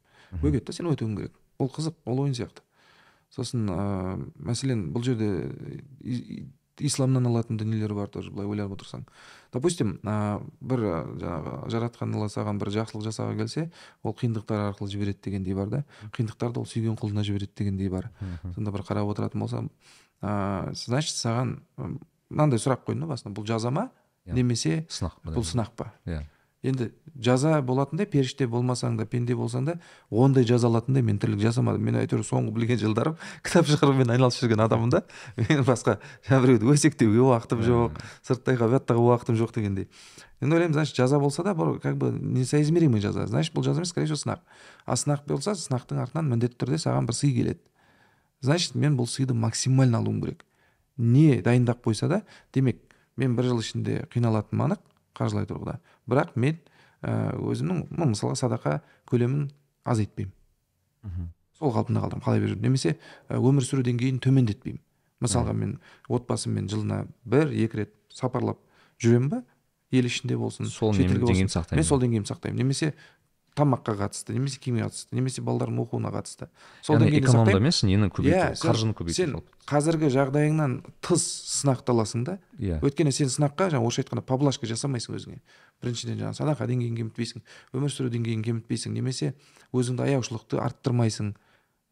Бөгет та сен өтуің керек. Ол қызық ол ойын сияқты. Сосын ыыы мәселен бұл жерде исламнан алатын дүниелер бар тоже былай ойлап отырсаң. Допустим ә, бір жаңағы жаратқан алла саған бір жақсылық жасауға келсе ол қиындықтар арқылы жібереді дегендей бар да. Қиындықтарды ол сүйген құлына жібереді дегендей бар. Сонда бір қарап отыратын болсам ә, значит саған мынандай сұрақ қойдым да басында бұл жаза ма? Иә. немесе сынақ бұл сынақ па? Иә. Енді жаза болатындай періште болмасаң да пенде болсаң да ондай жаза алатындай мен тірлік жасамадым. Мен әйтеуір соңғы білген жылдарым кітап шығарумен айналысып жүрген адаммын да. Мен басқа біреуді өсектеуге уақытым жоқ сырттай ғибадаттағы уақытым жоқ дегендей. Енді ойлаймын значит жаза болса да бұл как бы несоизмеримый жаза. Значит бұл жаза емес скорее всего сынақ. А сынақ болса сынақтың артынан міндетті түрде саған бір сый келеді. Значит мен бұл сыйды максимально алуым керек. Не дайындап қойса да демек мен бір жыл ішінде қиналатыным анық қаржылай тұрғыда. Бірақ мен ә, өзімнің мысалға садақа көлемін азайтпаймын сол қалпында қалдырамын қалай беріп немесе өмір сүру деңгейін төмендетпеймін. Мысалға мен отбасыммен жылына бір екі рет сапарлап жүремін ба? Ел ішінде болсын сол мен сол деңгейімді сақтаймын. Немесе тамаққа қатысты немесе киімге қатысты немесе балалардың оқуына қатысты. Сол яғни емес нені көбейту иә, қаржыны көбейту сен қазіргі жағдайыңнан тыс сынақты аласың да. Иә. Yeah. өйткені сен сынаққа жаңа орысша айтқанда поблажка жасамайсың өзіңе. Біріншіден жаңағы садақа деңгейін кемітпейсің өмір сүру деңгейін кемітпейсің немесе өзіңді аяушылықты арттырмайсың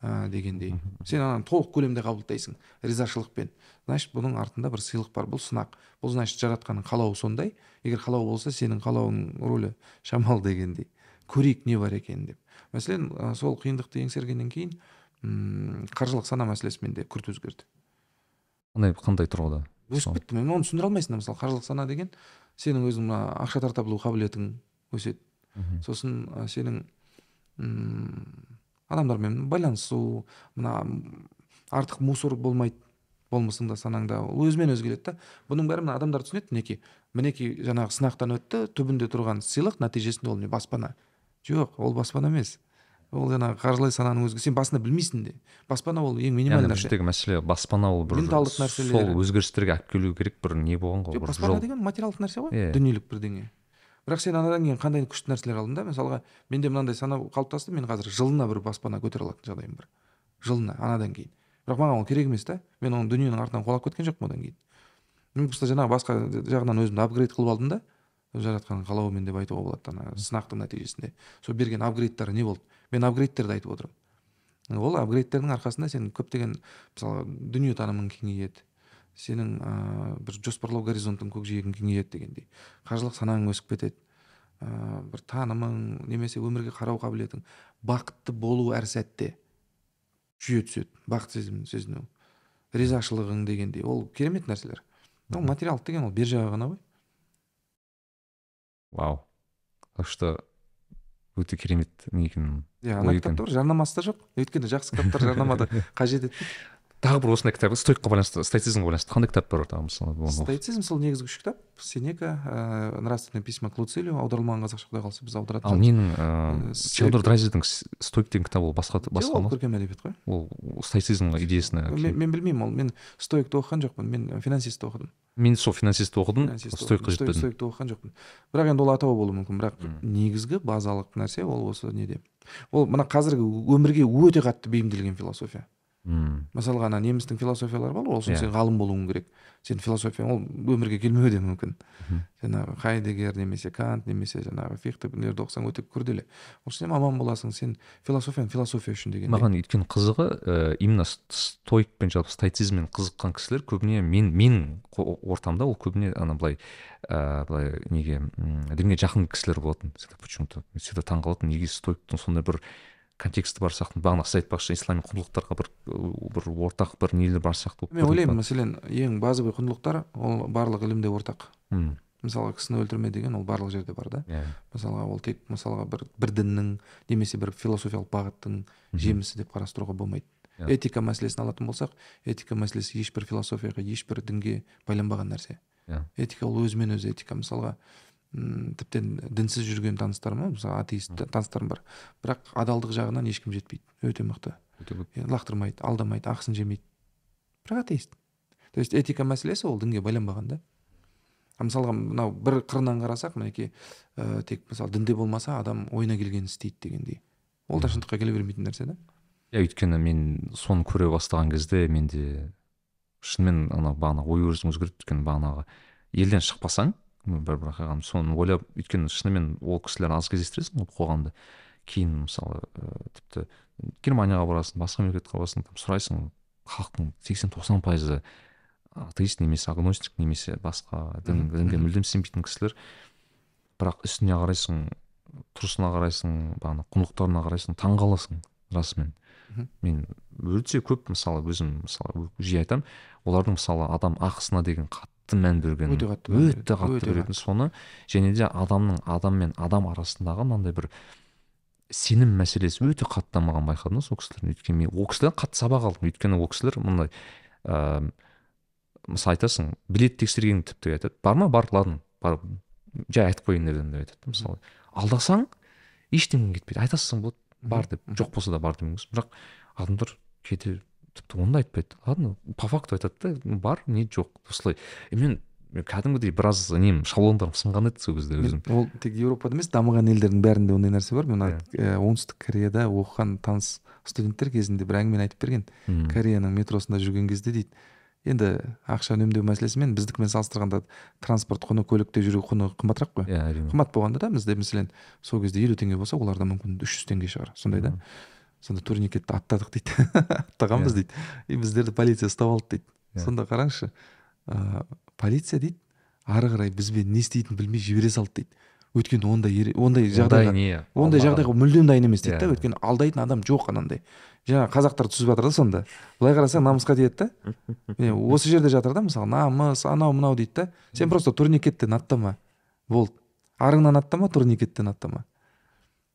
ә, дегендей. Сен ананы толық көлемде қабылдайсың ризашылықпен. Значит бұның артында бір сыйлық бар бұл сынақ. Бұл значит жаратқанның қалауы сондай. Егер қалау болса сенің қалауыңның рөлі шамалы дегендей. Көрейік не бар екенін деп. Мәселен ә, сол қиындықты еңсергеннен кейін м қаржылық сана мәселесі менде күрт өзгерді. Қандай қандай тұрғыда? Өсіп кетті мен оны түсіндіре алмайсың да мысалы қаржылық сана деген сенің өзің мына ақша тарта білу қабілетің өседі. Сосын ә, сенің м адамдармен байланысу мына артық мусор болмайды болмысыңда санаңда өзімен өзі келеді да. Бұның бәрі мына адамдар түсінеді мінекей. Мінекей жаңағы сынақтан өтті түбінде тұрған сыйлық нәтижесінде ол не баспана. Жоқ ол баспана емес. Ол жаңағы қаржылай сананың өзі сен басында білмейсің де. Баспана ол ең минимальный нәрсе. мәселе баспана ол бір менталдық нәрселер. сол өзгерістерге алып келу керек бір не болған ғой жоқ баспана деген материалдық нәрсе ғой yeah. Дүниелік бірдеңе. Бірақ сен анадан кейін қандай күшті нәрселер алдың да мысалға менде мынандай сана қалыптасты мен қазір жылына бір баспана көтере алатын жағдайым бар. Жылына анадан кейін. Бірақ маған ол керек емес та. Мен оның дүниенің артынан қуалап кеткен жоқпын одан кейін. Мен просто жаңағы басқа жағынан өзімді апгрейд қылып алдым да жаратқанның қалауымен деп айтуға болады ана сынақтың нәтижесінде. Сол берген апгрейдтары не болды? Мен апгрейдтерді айтып отырмын. Ол апгрейдтердің арқасында сен көптеген мысалы дүниетанымың кеңейеді. Сенің ә, бір жоспарлау горизонтың көкжиегің кеңейеді дегендей. Қаржылық санаң өсіп кетеді. Ә, бір танымың немесе өмірге қарау қабілетің бақытты болу әр сәтте жүйе түседі бақыт сезімін сезіну. Ризашылығың дегендей. Ол керемет нәрселер. Ол материалдық деген ол бер жағы ғана ғой. Вау. Так что? Өте керемет не екен иә ана жарнамасы да жоқ. Өйткені жақсы кітаптар жарнамады қажет етпейді. Тағы бір осындай кітап стойкқа байланысты стоицизмге байланысты. Қандай кітап бар тағы мысалы стоицизм сол негізгі үш кітап. Сенека ә, нравственное письма к луцилию аударылмаған қазақша құдай қаласа біз аударатын ал ненің ыыы теодор драйзердің стойк деген кітабы ол басқа басқа ол көркем әдебиет қой. Ол стоицизмға идеясына мен, білмеймін ол мен стоикті оқыған жоқпын мен финансистті оқыдым. Мен сол финансистті оқыдым стойкқа жетпедім. стоикті оқыған жоқпын. Бірақ енді ол атауы болуы мүмкін бірақ негізгі базалық нәрсе ол осы неде. Ол мына қазіргі өмірге өте қатты бейімделген философия. Мм. Мысалға ана немістің философиялары бар ғой ол үшін yeah. Иә. сен ғалым болуың керек. Сен философия ол өмірге келмеуі де мүмкін. Жаңағы хайдегер немесе кант немесе жаңағы фихтелерді оқысаң өте күрделі. Ол үшін маман боласың сен философияны философия үшін деген маған өйткені қызығы ә, именно стоик пен жалпы стоицизммен қызыққан кісілер көбіне мен менің ортамда ол көбіне ана былай ә, былай неге дінге жақын кісілер болатын. Почему то всегда таң қалатынмын неге стоиктың сондай бір контексті бар сияқты. Бағана сіз айтпақшы ислами құндылықтарға бір бір ортақ бір нелер бар сияқты мен ойлаймын мәселен ең базовый құндылықтар ол барлық ілімде ортақ. Мм. Мысалға кісіні өлтірме деген ол барлық жерде бар да. Иә. Мысалға ол тек мысалға бір бір діннің немесе бір философиялық бағыттың жемісі деп қарастыруға болмайды. Yeah. этика мәселесін алатын болсақ этика мәселесі ешбір философияға ешбір дінге байланбаған нәрсе. Yeah. этика ол өзімен өзі этика. Мысалға м тіптен дінсіз жүрген таныстарым мысалы атеист таныстарым бар. Бірақ адалдық жағынан ешкім жетпейді. Өте мықты. Лақтырмайды алдамайды ақысын жемейді. Бірақ атеист. То есть этика мәселесі ол дінге байланбаған да. Мысалға мынау бір қырынан қарасақ мінекей ә, тек мысалы дінде болмаса адам ойына келгенін істейді дегендей. Ол да шындыққа келе бермейтін нәрсе да. Иә өйткені мен соны көре бастаған кезде менде шынымен ана бағанағы ой өрісің өзгереді өйткені бағанағы елден шықпасаң бір байқағаным. Соны ойлап өйткені шынымен ол кісілерді аз кездестіресің ғой қоғамда. Кейін мысалы ә, тіпті германияға барасың басқа мемлекетке барасың там сұрайсың халықтың сексен тоқсан пайызы атеист немесе агностик немесе басқа дін дінге мүлдем сенбейтін кісілер. Бірақ үстіне қарайсың тұрысына қарайсың бағана құндылықтарына қарайсың таңқаласың расымен. Мен өте көп мысалы өзім мысалы жиі айтамын олардың мысалы адам ақысына деген қатты мән берген өте қатты өте қатты беретін соны және де адамның адам мен адам арасындағы мынандай бір сенім мәселесі өте қатты дамыған байқадым да сол кісілерден өйткені мен ол кісілерден қатты сабақ алдым. Өйткені ол кісілер мындай ыыы мысалы айтасың билет тексергенін тіпті айтады. Бар ма? Бар. Ладно. Бар. Жай айтып қояйын деп айтады мысалы. Алдасаң ештеңе кетпейді. Айтасың болады бар деп. Жоқ болса да бар демеңіз бірақ адамдар кейде тіпті оны да айтпайды ладно по факту айтады да бар не жоқ осылай. И мен кәдімгідей біраз нем шаблондарым сынған еді сол кезде өзім. ол тек еуропада емес дамыған елдердің бәрінде ондай нәрсе бар. Мен ә, оңтүстік кореяда оқыған таныс студенттер кезінде бір әңгімені айтып берген. Кореяның метросында жүрген кезде дейді енді ақша үнемдеу мәселесімен біздікімен салыстырғанда транспорт құны көлікте жүру құны қымбатырақ қой иә әрине. Қымбат болғанда да бізде мәселен сол кезде елу теңге болса оларда мүмкін үш жүз теңге шығар сондай да. Сонда турникетті аттадық дейді. Аттағанбыз иә. дейді. И біздерді полиция ұстап алды дейді. Иә. сонда қараңызшы ыыы полиция дейді ары қарай бізбен не істейтінін білмей жібере салды дейді. Өйткені ондай ондай жағдайға не? ондай жағдайға мүлдем дайын емес дейді да. Иә. өйткені алдайтын адам жоқ анандай. Жаңағы қазақтар түсіп жатыр да сонда. Былай қарасаң намысқа тиеді да. Міне осы жерде жатыр да мысалы намыс анау мынау дейді да. Сен просто турникеттен аттама. Болды. Арыңнан аттама турникеттен аттама.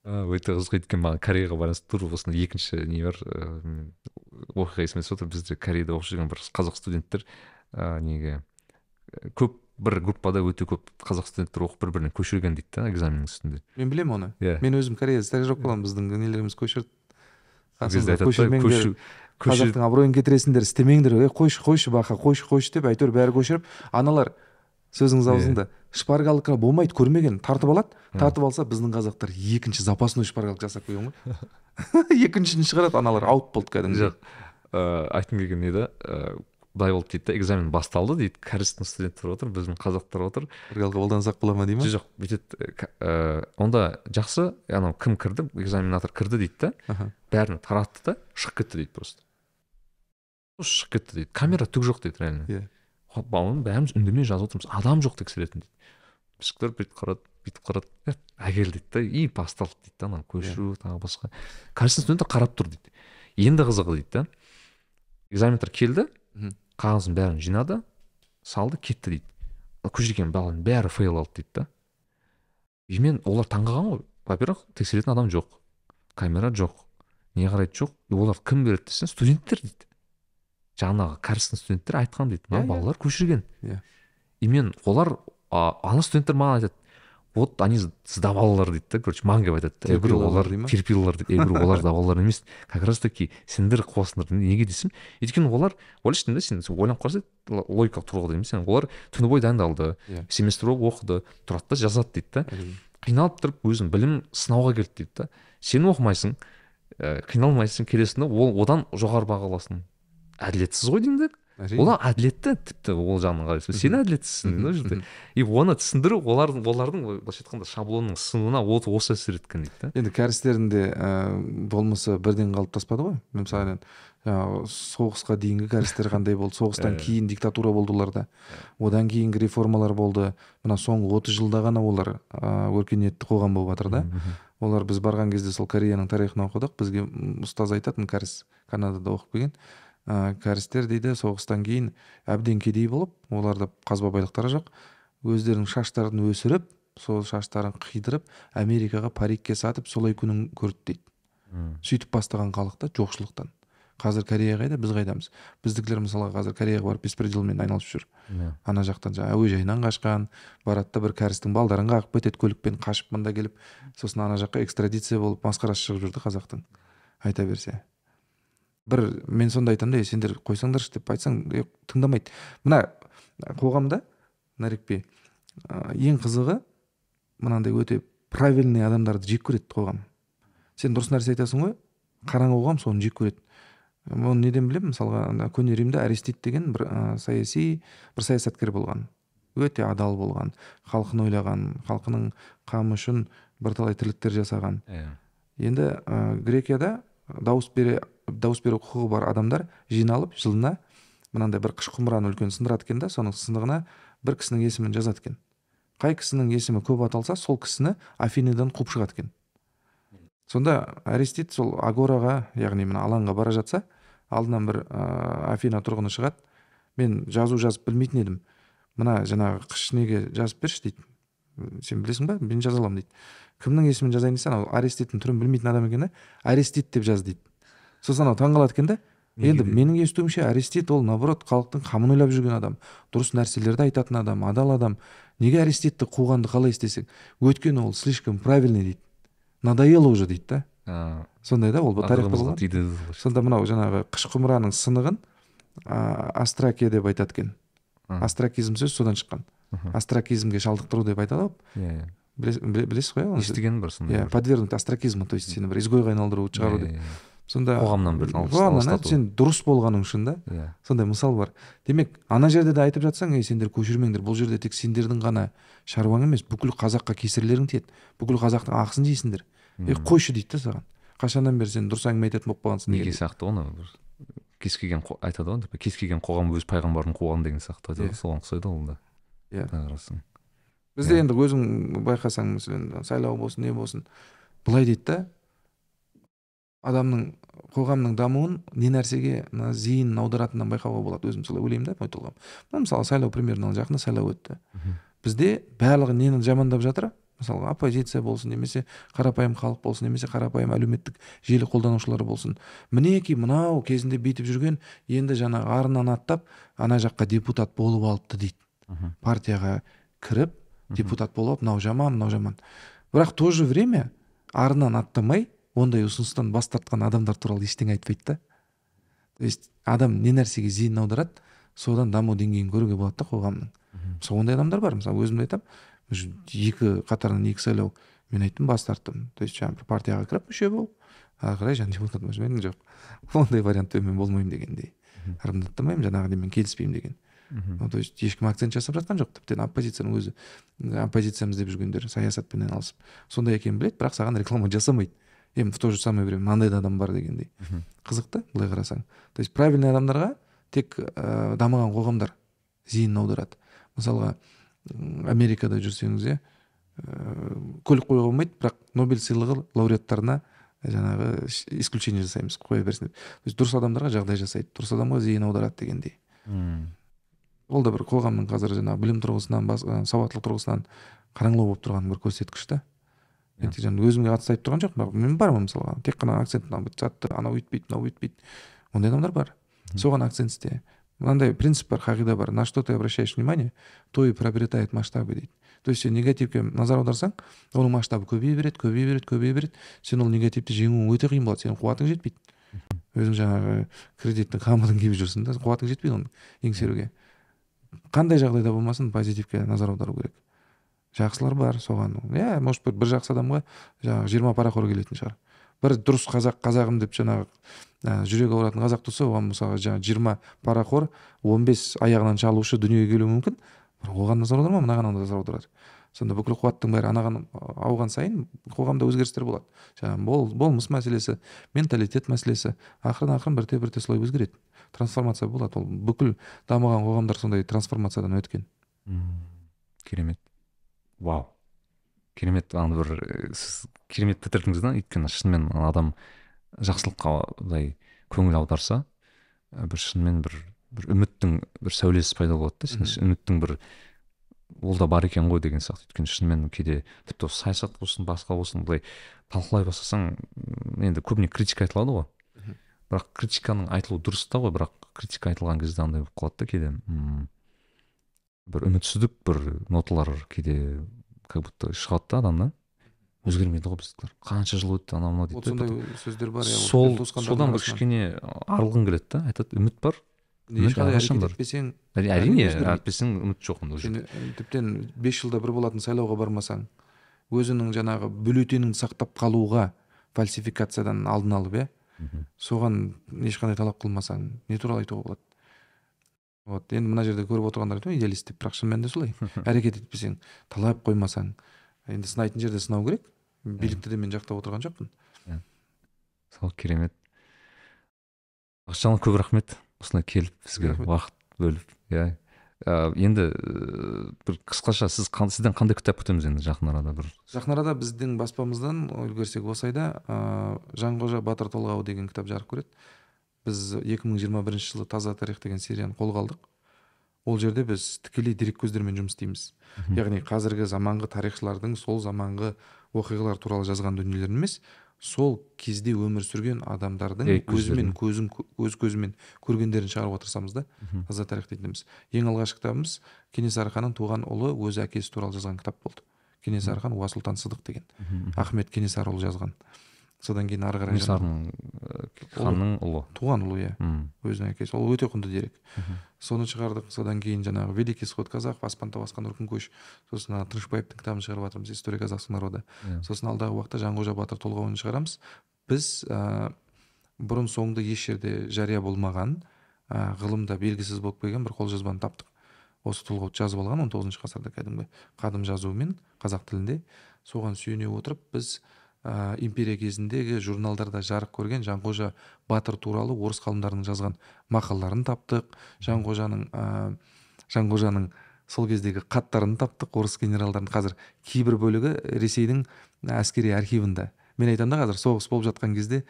Өте қызық өйткені маған кореяға байланысты тура осындай екінші не бар ыыы оқиға есіме түсіп отыр. Бізде кореяда оқып жүрген бір қазақ студенттер ыыы неге көп бір группада өте көп қазақ студенттер оқып бір біріне көшірген дейді да экзаменнің үстінде. Мен білемін оны. Иә. Мен өзім кореяда стажировкаламын біздің нелеріміз көшірді көшірмеңдер. қазақтың абыройын кетіресіңдер істемеңдер. Ей қойшы қойшы бақа қойшы қойшы деп әйтеуір бәрі көшіріп аналар сөзіңіз Иә. аузыңда шпаргалка болмайды көрмеген тартып алады. Тартып алса біздің қазақтар екінші запасной шпаргалка жасап қойған ғой екіншісін шығарады аналар аут болды кәдімгідей. Жоқ ыыы айтқым келген не да ыыы былай болды дейді да экзамен басталды дейді кәрістің студенттері отыр біздің қазақтар отыр. Шпаргалка қолдансақ бола ма дей ма жоқ бүйтеді ыыы онда жақсы анау кім кірді экзаменатор кірді дейді да бәрін таратты да шығып кетті дейді просто. Шығып кетті дейді камера түк жоқ дейді реально. Иә. Баланың бәріміз үндемей жазып отырмыз адам жоқ тексеретін дейді. Ішкілер бүйтіп қарады бүйтіп қарады «Ә, әкел дейді да и басталды дейді да анау көшіру тағы басқа. Кәрістің студенті қарап тұр дейді. Енді қызығы дейді да экзаменатор келді Мгм. қағазын бәрін жинады салды кетті дейді. Көшірген баланың бәрі фейл алды дейді да и мен олар таңғалған ғой. Во первых тексеретін адам жоқ. Камера жоқ. Не қарайды жоқ. Олар кім береді десең студенттер дейді жаңағы кәрістің студенттері айтқан дейді. Мына Иә, иә. балалар көшірген. Иә. и мен олар а, ана студенттер маған айтады вот они сдавалалар дейді да короче маған келіп айтады я говорю Терпилалар олар дей ма? терпилалар дейді я говорю олар сдавалалар емес. Как раз таки сендер қуасыңдар неге десем өйткені олар ойлайсың да сен ойланып қарасаң л- логикалық тұрғыда емес олар түні бойы дайындалды Иә. семестр болып оқыды тұрады да жазады дейді да. Қиналып тұрып өзің білім сынауға келді дейді да. Сен оқымайсың ә, қиналмайсың келесің да ол одан жоғары баға аласың. Әділетсіз ғой деймін да. Олар әділетті тіпті ол жағынан қарайсың сен әділетсізсің мына жерде и оны түсіндіру олардың олардың былайша айтқанда шаблонның сынуына осы әсер еткен дейді да. Енді кәрістердің де ә, болмысы бірден қалыптаспады ғой мысалы жаңағы соғысқа дейінгі кәрістер қандай болды? Соғыстан Иә. кейін диктатура болды оларда. Одан кейінгі реформалар болды. Мына соңғы отыз жылда ғана олар ә, өркениетті қоғам болып жатыр да. Олар біз барған кезде сол кореяның тарихын оқыдық. Бізге ұстаз айтатын кәріс канадада оқып келген. Ә, кәрістер дейді соғыстан кейін әбден кедей болып оларда қазба байлықтары жоқ өздерінің шаштарын өсіріп сол шаштарын қидырып америкаға парикке сатып солай күнін көрді дейді. Сөйтіп бастаған халық та жоқшылықтан. Қазір корея қайда? Біз қайдамыз. Біздікілер мысалға қазір кореяға барып беспределмен айналысып жүр. Иә. ана жақтан жаңағы әуежайынан қашқан барады да бір кәрістің балдарын қағып кетеді көлікпен қашып мында келіп. Сосын ана жаққа экстрадиция болып масқарасы шығып жүрді қазақтың. Айта берсе. Бір мен сонда айтамын да "Ей, сендер қойсаңдаршы деп айтсаң "Е, тыңдамайды. Мына қоғамда нарекпе ә, ең қызығы мынандай өте правильный адамдарды жек көреді қоғам. Сен дұрыс нәрсе айтасың ғой қараңғы қоғам соны жек көреді. Оны неден білемін? Мысалға ана көне римде аристид деген бір ә, саяси бір саясаткер болған. Өте адал болған халқын ойлаған халқының қамы үшін бірталай тірліктер жасаған. Иә. Енді ә, грекияда дауыс бере дауыс беру құқығы бар адамдар жиналып жылына мынандай бір қыш құмыраны үлкен сындырады екен да соның сындығына бір кісінің есімін жазады екен. Қай кісінің есімі көп аталса сол кісіні афиныдан қуып шығады екен. Сонда аристид сол агораға яғни мына алаңға бара жатса алдынан бір ә, афина тұрғыны шығады. Мен жазу жазып білмейтін едім. Мына жаңағы қыш неге жазып берші? дейді. Сен білесің ба? Мен жаза аламын дейді. Кімнің есімін жазайын десе анау аристидтің түрін білмейтін адам екен да аристид деп жаз дейді. Сосын анау таңқалады екен да. Енді менің естуімше аристид ол наоборот халықтың қамын ойлап жүрген адам дұрыс нәрселерді айтатын адам адал адам. Неге аристидті қуғанды қалай істесең? Өйткені ол слишком правильный дейді. Надоело уже дейді да. Сондай да ол тарихта сонда мынау жаңағы қыш құмыраның сынығын астракия деп айтады екен. Астракизм сөзі содан шыққан. Астракизмге шалдықтыру деп айтады ғой иә иә. білес- біле- білесіз ғой иә оны? естігенім бар сондай иә бір. подвергнуть остракизму то есть сені бір изгойға айналдыру шығару Иә, деп иә, иә. Сонда қоғамнан бір қоғамнан, сен дұрыс болғаның үшін да иә. Сондай мысал бар. Демек ана жерде де айтып жатсаң ей сендер көшірмеңдер бұл жерде тек сендердің ғана шаруаң емес бүкіл қазаққа кесірлерің тиеді. Бүкіл қазақтың ақысын жейсіңдер. Е қойшы дейді да саған. Қашаннан бері сен дұрыс әңгіме айтатын болып қалғансың неге сияқты ғой ана бір кез келген айтады ғой кез келген қоғам өз пайғамбарын қуған деген сияқты айтады ғой соған ұқсайды ол да. Иә. қарасаң бізде енді өзің байқасаң мәселен сайлау болсын не болсын былай дейді да. Адамның қоғамның дамуын не нәрсеге мына зейінін аударатынынан байқауға болады. Өзім солай ойлаймын да ой тұлғам мысалы сайлау примерно жақында сайлау өтті. Бізде барлығы нені жамандап жатыр? Мысалға оппозиция болсын немесе қарапайым халық болсын немесе қарапайым әлеуметтік желі қолданушылары болсын. Мінекей мынау кезінде бүйтіп жүрген енді жаңағы арынан аттап ана жаққа депутат болып алыпты дейді. Партияға кіріп депутат болып алып мынау жаман мынау жаман бірақ в то же время арынан аттамай ондай ұсыныстан бас тартқан адамдар туралы ештеңе айтпайды да. То есть адам не нәрсеге зейінін аударады содан даму деңгейін көруге болады да қоғамның. Мысалы ондай адамдар бар мысалы өзімді айтамын. Екі қатарынан екі сайлау мен айттым бас тарттым. То есть жаңағы бір партияға кіріп мүше болып ары қарай жаңағы депутат болып мен жоқ. Ондай вариантпен мен болмаймын дегендей. Мгм. арандаттамаймын жаңағыдей мен келіспеймін деген. Ну то есть ешкім акцент жасап жатқан жоқ тіптен. Оппозицияның өзі оппозициямыз деп жүргендер саясатпен айналысып сондай екенін біледі бірақ саған реклама жасамайды. Енді в то же самое время. Мынандай да адам бар дегендей. Қызық та былай қарасаң. То есть правильный адамдарға тек ә, дамыған қоғамдар зейінін аударады. Мысалға америкада жүрсеңіз иә ә, көлік қоюға болмайды бірақ нобель сыйлығы лауреаттарына жаңағы ш- исключение жасаймыз қоя берсін деп. То есть дұрыс адамдарға жағдай жасайды дұрыс адамға зейін аударады дегендей. Мм. ол да бір қоғамның қазір жаңағы білім тұрғысынан сауаттылық тұрғысынан қараңғылау болып тұрған бір көрсеткіш та. Жаңағы өзімге қатысты айтып тұрған жоқпын. Бірақ мен бармын мысалға. Тек қана акцент мынау жатты. Анау өйтпейді мынау өйтпейді ондай адамдар бар. Соған акцент істе. Мынандай принцип бар қағида бар. На что ты обращаешь внимание то и приобретает масштабы дейді. То есть сен негативке назар аударсаң оның масштабы көбейе береді көбейе береді көбейе береді. Сен ол негативті жеңуің өте қиын болады. Сенің қуатың жетпейді. Өзің жаңағы кредиттің қамытын киіп жүрсің да қуатың жетпейді оны еңсеруге. Қандай жағдайда болмасын позитивке назар аудару керек. Жақсылар бар соған. Иә может быть бір жақсы адамға жаңағы жиырма парақор келетін шығар. Бір дұрыс қазақ қазағым деп жаңағы ә, жүрегі ауыратын қазақ туса оған мысалға жаңағы жиырма парақор он бес аяғынан шалушы дүниеге келуі мүмкін. Бірақ оған назар аударма мынаған назар аударады сонда бүкіл қуаттың бәрі анаған ауған сайын қоғамда өзгерістер болады. Жаңағы бол, болмыс мәселесі менталитет мәселесі ақырын ақырын бірте бірте солай өзгереді. Трансформация болады. Ол бүкіл дамыған қоғамдар сондай трансформациядан өткен. Керемет. Вау. Керемет ана бір сіз керемет бітірдіңіз да өйткені шынымен адам жақсылыққа былай көңіл аударса бір шынымен бір бір үміттің бір сәулесі пайда болады да. Сен үміттің бір ол да бар екен ғой деген сияқты. Өйткені шынымен кейде тіпті осы саясат болсын басқа болсын былай талқылай бастасаң енді көбіне критика айтылады ғой. Бірақ критиканың айтылуы дұрыс та ғой бірақ критика айтылған кезде андай болып қалады да кейде. Бір үмітсіздік бір ноталар кейде как будто шығады да адамнан. Өзгермейді ғой біздікілер. Қанша жыл өтті анау мынау дейді да. сондай сөздер бар иә ол сол содан бір кішкене арылғың келеді да. Айтады үміт бар. Етпесең әрине әйтпесең үміт жоқ онда уже. Тіптен бес жылда бір болатын сайлауға бармасаң өзіңнің жаңағы бюллетеніңді сақтап қалуға фальсификациядан алдын алып иә? Соған ешқандай талап қылмасаң не туралы айтуға болады? Вот енді мына жерде көріп отырғандар айтады идеалист деп бірақ шын мәнінде солай. Әрекет етпесең талап қоймасаң енді сынайтын жерде сынау керек. Билікті де мен жақтап отырған жоқпын. Сол керемет. Бақытжан көп рахмет. Осылай келіп бізге уақыт бөліп иә. Ә, енді бір қысқаша сіз қан- сізден қандай кітап күтеміз енді жақын арада бір? Жақын арада біздің баспамыздан үлгерсек осы айда ыыы жанқожа батыр толғауы деген кітап жарық көреді. Біз 2021 жылы таза тарих деген серияны қолға алдық. Ол жерде біз тікелей дереккөздермен жұмыс істейміз. Яғни қазіргі заманғы тарихшылардың сол заманғы оқиғалар туралы жазған дүниелерін емес сол кезде өмір сүрген адамдардың Дереккөздерін. өзімен көзін өз көзімен көргендерін шығаруға тырысамыз да таза тарих дейтініміз ең алғашқы кітабымыз кенесары ханның туған ұлы өз әкесі туралы жазған кітап болды. Кенесары хан уа сұлтан сыдық деген. Ахмет кенесарыұлы жазған. Содан кейін ары қарай кенесарының ә, ханның ұлы. туған ұлы иә. Өзінің әкесі. Ол өте құнды дерек. Соны шығардық. Содан кейін жаңағы великий исход казахов аспан тау асқан үркін көш. Сосын ана тынышбаевтың кітабын шығарып жатырмыз история казахского народа Иә. сосын алдағы уақытта жанқожа батыр толғауын шығарамыз. Біз ә, бұрын соңды еш жерде жария болмаған ә, ғылымда белгісіз болып келген бір қолжазбаны таптық. Осы толғауды жазып алған он тоғызыншы ғасырда кәдімгі қадым жазуымен қазақ тілінде. Соған сүйене отырып біз ә, империя кезіндегі журналдарда жарық көрген жанқожа батыр туралы орыс ғалымдарының жазған мақалаларын таптық. Жанқожаның ә, жанқожаның сол кездегі хаттарын таптық орыс генералдарын. Қазір кейбір бөлігі ресейдің әскери архивында. Мен айтамын да қазір соғыс болып жатқан кезде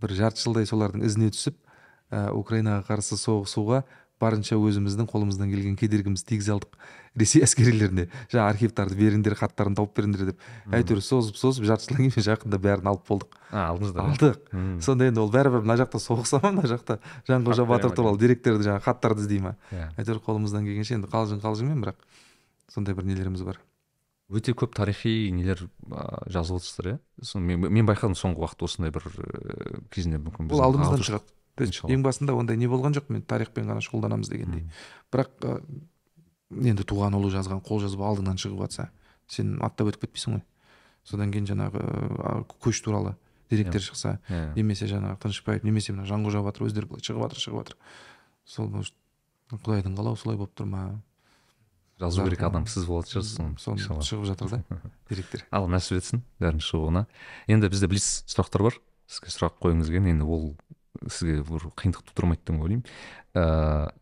бір жарты жылдай солардың ізіне түсіп ә, украинаға қарсы соғысуға барынша өзіміздің қолымыздан келген кедергімізді тигізе алдық ресей әскерилеріне. Жаңа архивтарды беріңдер хаттарын тауып беріңдер деп. Әйтеуір созып созып жарты жылдан кейін жақында бәрін алып болдық. А алдыңыздар алдық. Сонда енді ол бәрібір мына жақта соғыса ма мына жақта? Жанқожа батыр туралы деректерді жаңағы хаттарды іздей ма? Иә. әйтеуір қолымыздан келгенше енді қалжың қалжыңмен бірақ сондай бір нелеріміз бар. Өте көп тарихи нелер жазып отырсыздар иә? Мен, мен байқадым соңғы уақытта осындай бір ә, кезінде мүмкін біздің алдымыздан шығады. То есть ең басында ондай не болған жоқ мен тарихпен ғана шұғылданамыз дегендей. Бірақ ә, енді туған ұлы жазған қолжазба алдыңнан шығып жатса сен аттап өтіп кетпейсің ғой. Содан кейін жаңағы ә, көш туралы деректер шықса Иә. немесе жаңағы тынышбаев немесе мына жанқожа батыр өздері былай шығып жатыр шығып жатыр. Сол может құдайдың қалауы солай болып тұр ма? Жазу керек Жарқын. адам сіз болатын шығарсыз соны шығып жатыр да деректер. Ал нәсіп етсін бәрінің шығуына. Енді бізде блиц сұрақтар бар. Сізге сұрақ қойғыңыз келген енді ол сізге бір қиындық тудырмайды деп ойлаймын. Ә,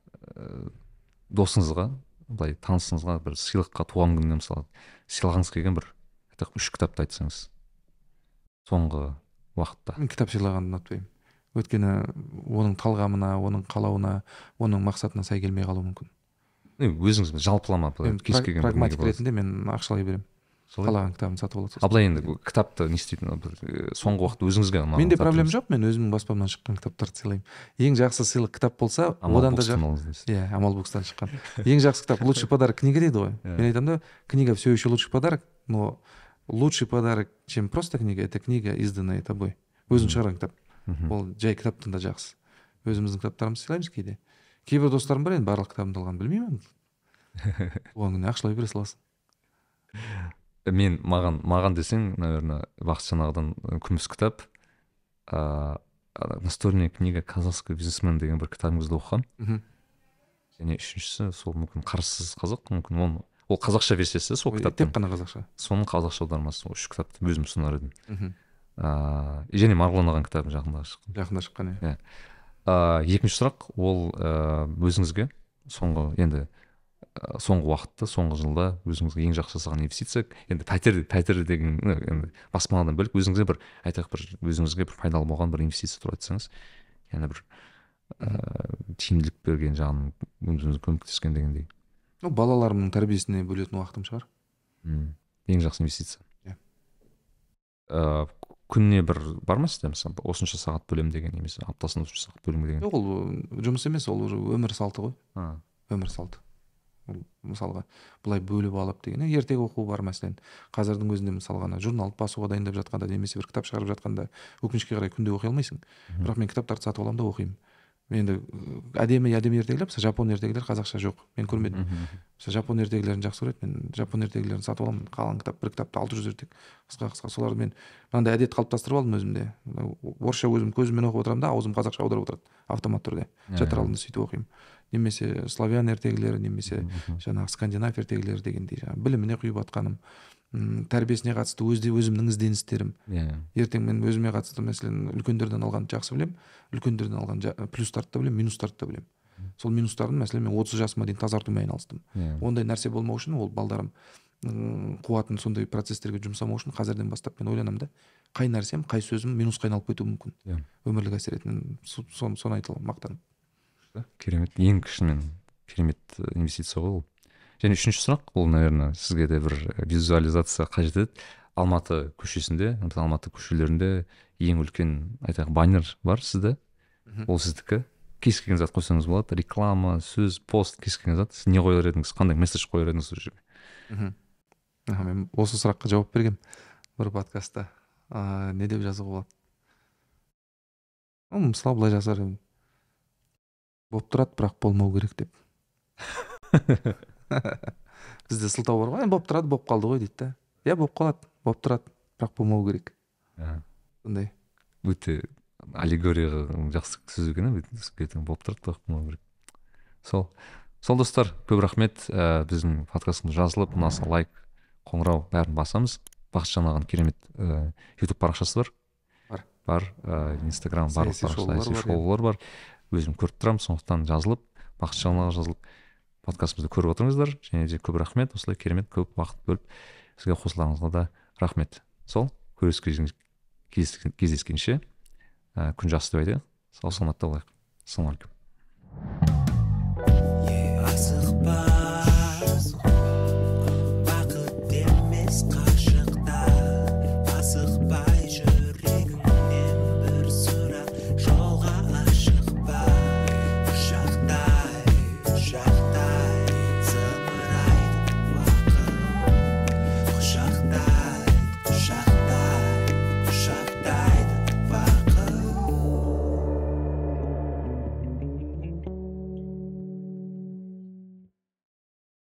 досыңызға былай танысыңызға бір сыйлыққа туған күніне мысалы сыйлағыңыз келген бір айтайық үш кітапты айтсаңыз соңғы уақытта. Мен кітап сыйлағанды ұнатпаймын. Өйткені оның талғамына оның қалауына оның мақсатына сай келмей қалуы мүмкін. Өзіңіз жалпылама былай кез келген прагматик ретінде мен ақшалай беремін? Қалаған кітабын сатып алады а былай енді кітапты не істейтін бір ә, соңғы уақытта өзіңізге ұнаған менде проблема жоқ мен өзімнің баспамнан шыққан кітаптарды сыйлаймын. Ең жақсы сыйлық кітап болса одан да иә амал бокстан шыққан. Ең жақсы кітап лучший подарок книга дейді ғой. Иә. мен айтамын да книга все еще лучший подарок но лучший подарок чем просто книга это книга изданная тобой. Өзің шығарған кітап. Ол жай кітаптан да жақсы. Өзіміздің кітаптарымызды сыйлаймыз кейде. Кейбір достарым бар енді барлық кітабымды алғанын білмеймін. Туған күніне ақшалай бере саласың. Мен маған маған десең наверное бақытжан ағадан күміс кітап ыыы настольная книга казахский бизнесмен деген бір кітабыңызды оқығанмын және үшіншісі сол мүмкін қарсыз қазақ мүмкін оны ол қазақша версиясы сол Ой, кітаптың. тек қана қазақша. Соның қазақша аудармасы үш кітапты өзім ұсынар едім. Мхм. ыыы және марғұлан ағаның кітабы жақында шыққан жақында шыққан иә. Ыыы екінші сұрақ ол ыыы өзіңізге. Соңғы енді соңғы уақытта соңғы жылда өзіңізге ең жақсы жасаған инвестиция енді пәтер пәтер деген енді баспанадан бөлек өзіңізге бір айтайық бір өзіңізге бір пайдалы болған бір инвестиция туралы айтсаңыз яғни бір ыыы тиімділік берген жағынан өзіңізге көмектескен дегендей. Ну, балаларымның тәрбиесіне бөлетін уақытым шығар. Мм. ең жақсы инвестиция. Иә. ыыы күніне бір бар ма сізде мысалы осынша сағат бөлемін деген немесе аптасына осынша сағат бөлемін деген? Жоқ ол жұмыс емес ол уже өмір салты ғой. А, өмір салты. Ол мысалға былай бөліп алып деген е, ертегі оқу бар мәселен. Қазірдің өзінде мысалға ана журналды басуға дайындап жатқанда немесе бір кітап шығарып жатқанда өкінішке қарай күнде оқи алмайсың. Бірақ мен кітаптарды сатып аламын да оқимын. Енді әдемі әдемі ертегілер мысалы жапон ертегілері қазақша жоқ мен көрмедім. Мысалы жапон ертегілерін жақсы көреді мен жапон ертегілерін сатып аламын қалың кітап бір кітапта алты жүз ертек. Қысқа қысқа соларды мен мынандай әдет қалыптастырып алдым өзімде. Орысша өзім көзіммен оқып отырамын да аузым қазақша аударып отырады автомат түрде. Жатар алдында сөйтіп оқимын. Немесе славян ертегілері немесе жаңағы скандинав ертегілері дегендей жаңағы біліміне құйып жатқаным тәрбиесіне қатысты өзде өзімнің ізденістерім. Иә. Ертең мен өзіме қатысты мәселен үлкендерден алғанды жақсы білемін үлкендерден алған плюстарды да білемін минустарды да білемін. Сол минустарын мәселен мен отыз жасыма дейін тазартумен айналыстым. Иә. Ондай нәрсе болмау үшін ол балдарым қуатын сондай процестерге жұмсамау үшін қазірден бастап мен ойланамын да қай нәрсем қай сөзім минусқа айналып кетуі мүмкін. Иә. Өмірлік әсер ететін соны соны айта аламын мақтанып. Керемет ең кішінен керемет инвестиция ғой ол. Және үшінші сұрақ ол наверное сізге де бір визуализация қажет еді. Алматы көшесінде алматы көшелерінде ең үлкен айтайық баннер бар сізде. Ол сіздікі. Кез келген зат қойсаңыз болады. Реклама сөз пост кез келген зат. Сіз не қояр едіңіз? Қандай месседж қояр едіңіз сол жерге мхм мен осы сұраққа жауап бергенмін бір подкастта. Ыыы не деп жазуға болады? Мысалы былай жазар едім. Болып тұрады бірақ болмау керек деп. Бізде сылтау бар ғой енді болып тұрады болып қалды ғой дейді да иә болып қалады болып тұрады бірақ болмау керек. Сондай. Өте аллегорияға жақсы сөз екен ертең болып тұрады бірақ болмау керек. Сол сол достар көп рахмет. Ә, біздің подкастымыз жазылып ұнаса лайк қоңырау бәрін басамыз. Бақытжан ағаның керемет ә, ютуб парақшасы бар. Бар. Бар ә, инстаграм барлық Саяси парақша- шоулар саяси бар, иә. шоулар бар. Өзім көріп тұрамын сондықтан жазылып бақытжан аға жазылып подкастымызды көріп отырыңыздар. Және де көп рахмет осылай керемет көп уақыт бөліп сізге қосылғаныңызға да рахмет. Сол кездескенше ә, күн жақсы деп айтайық. Сау саламатта болайық. Ассалаумағалейкум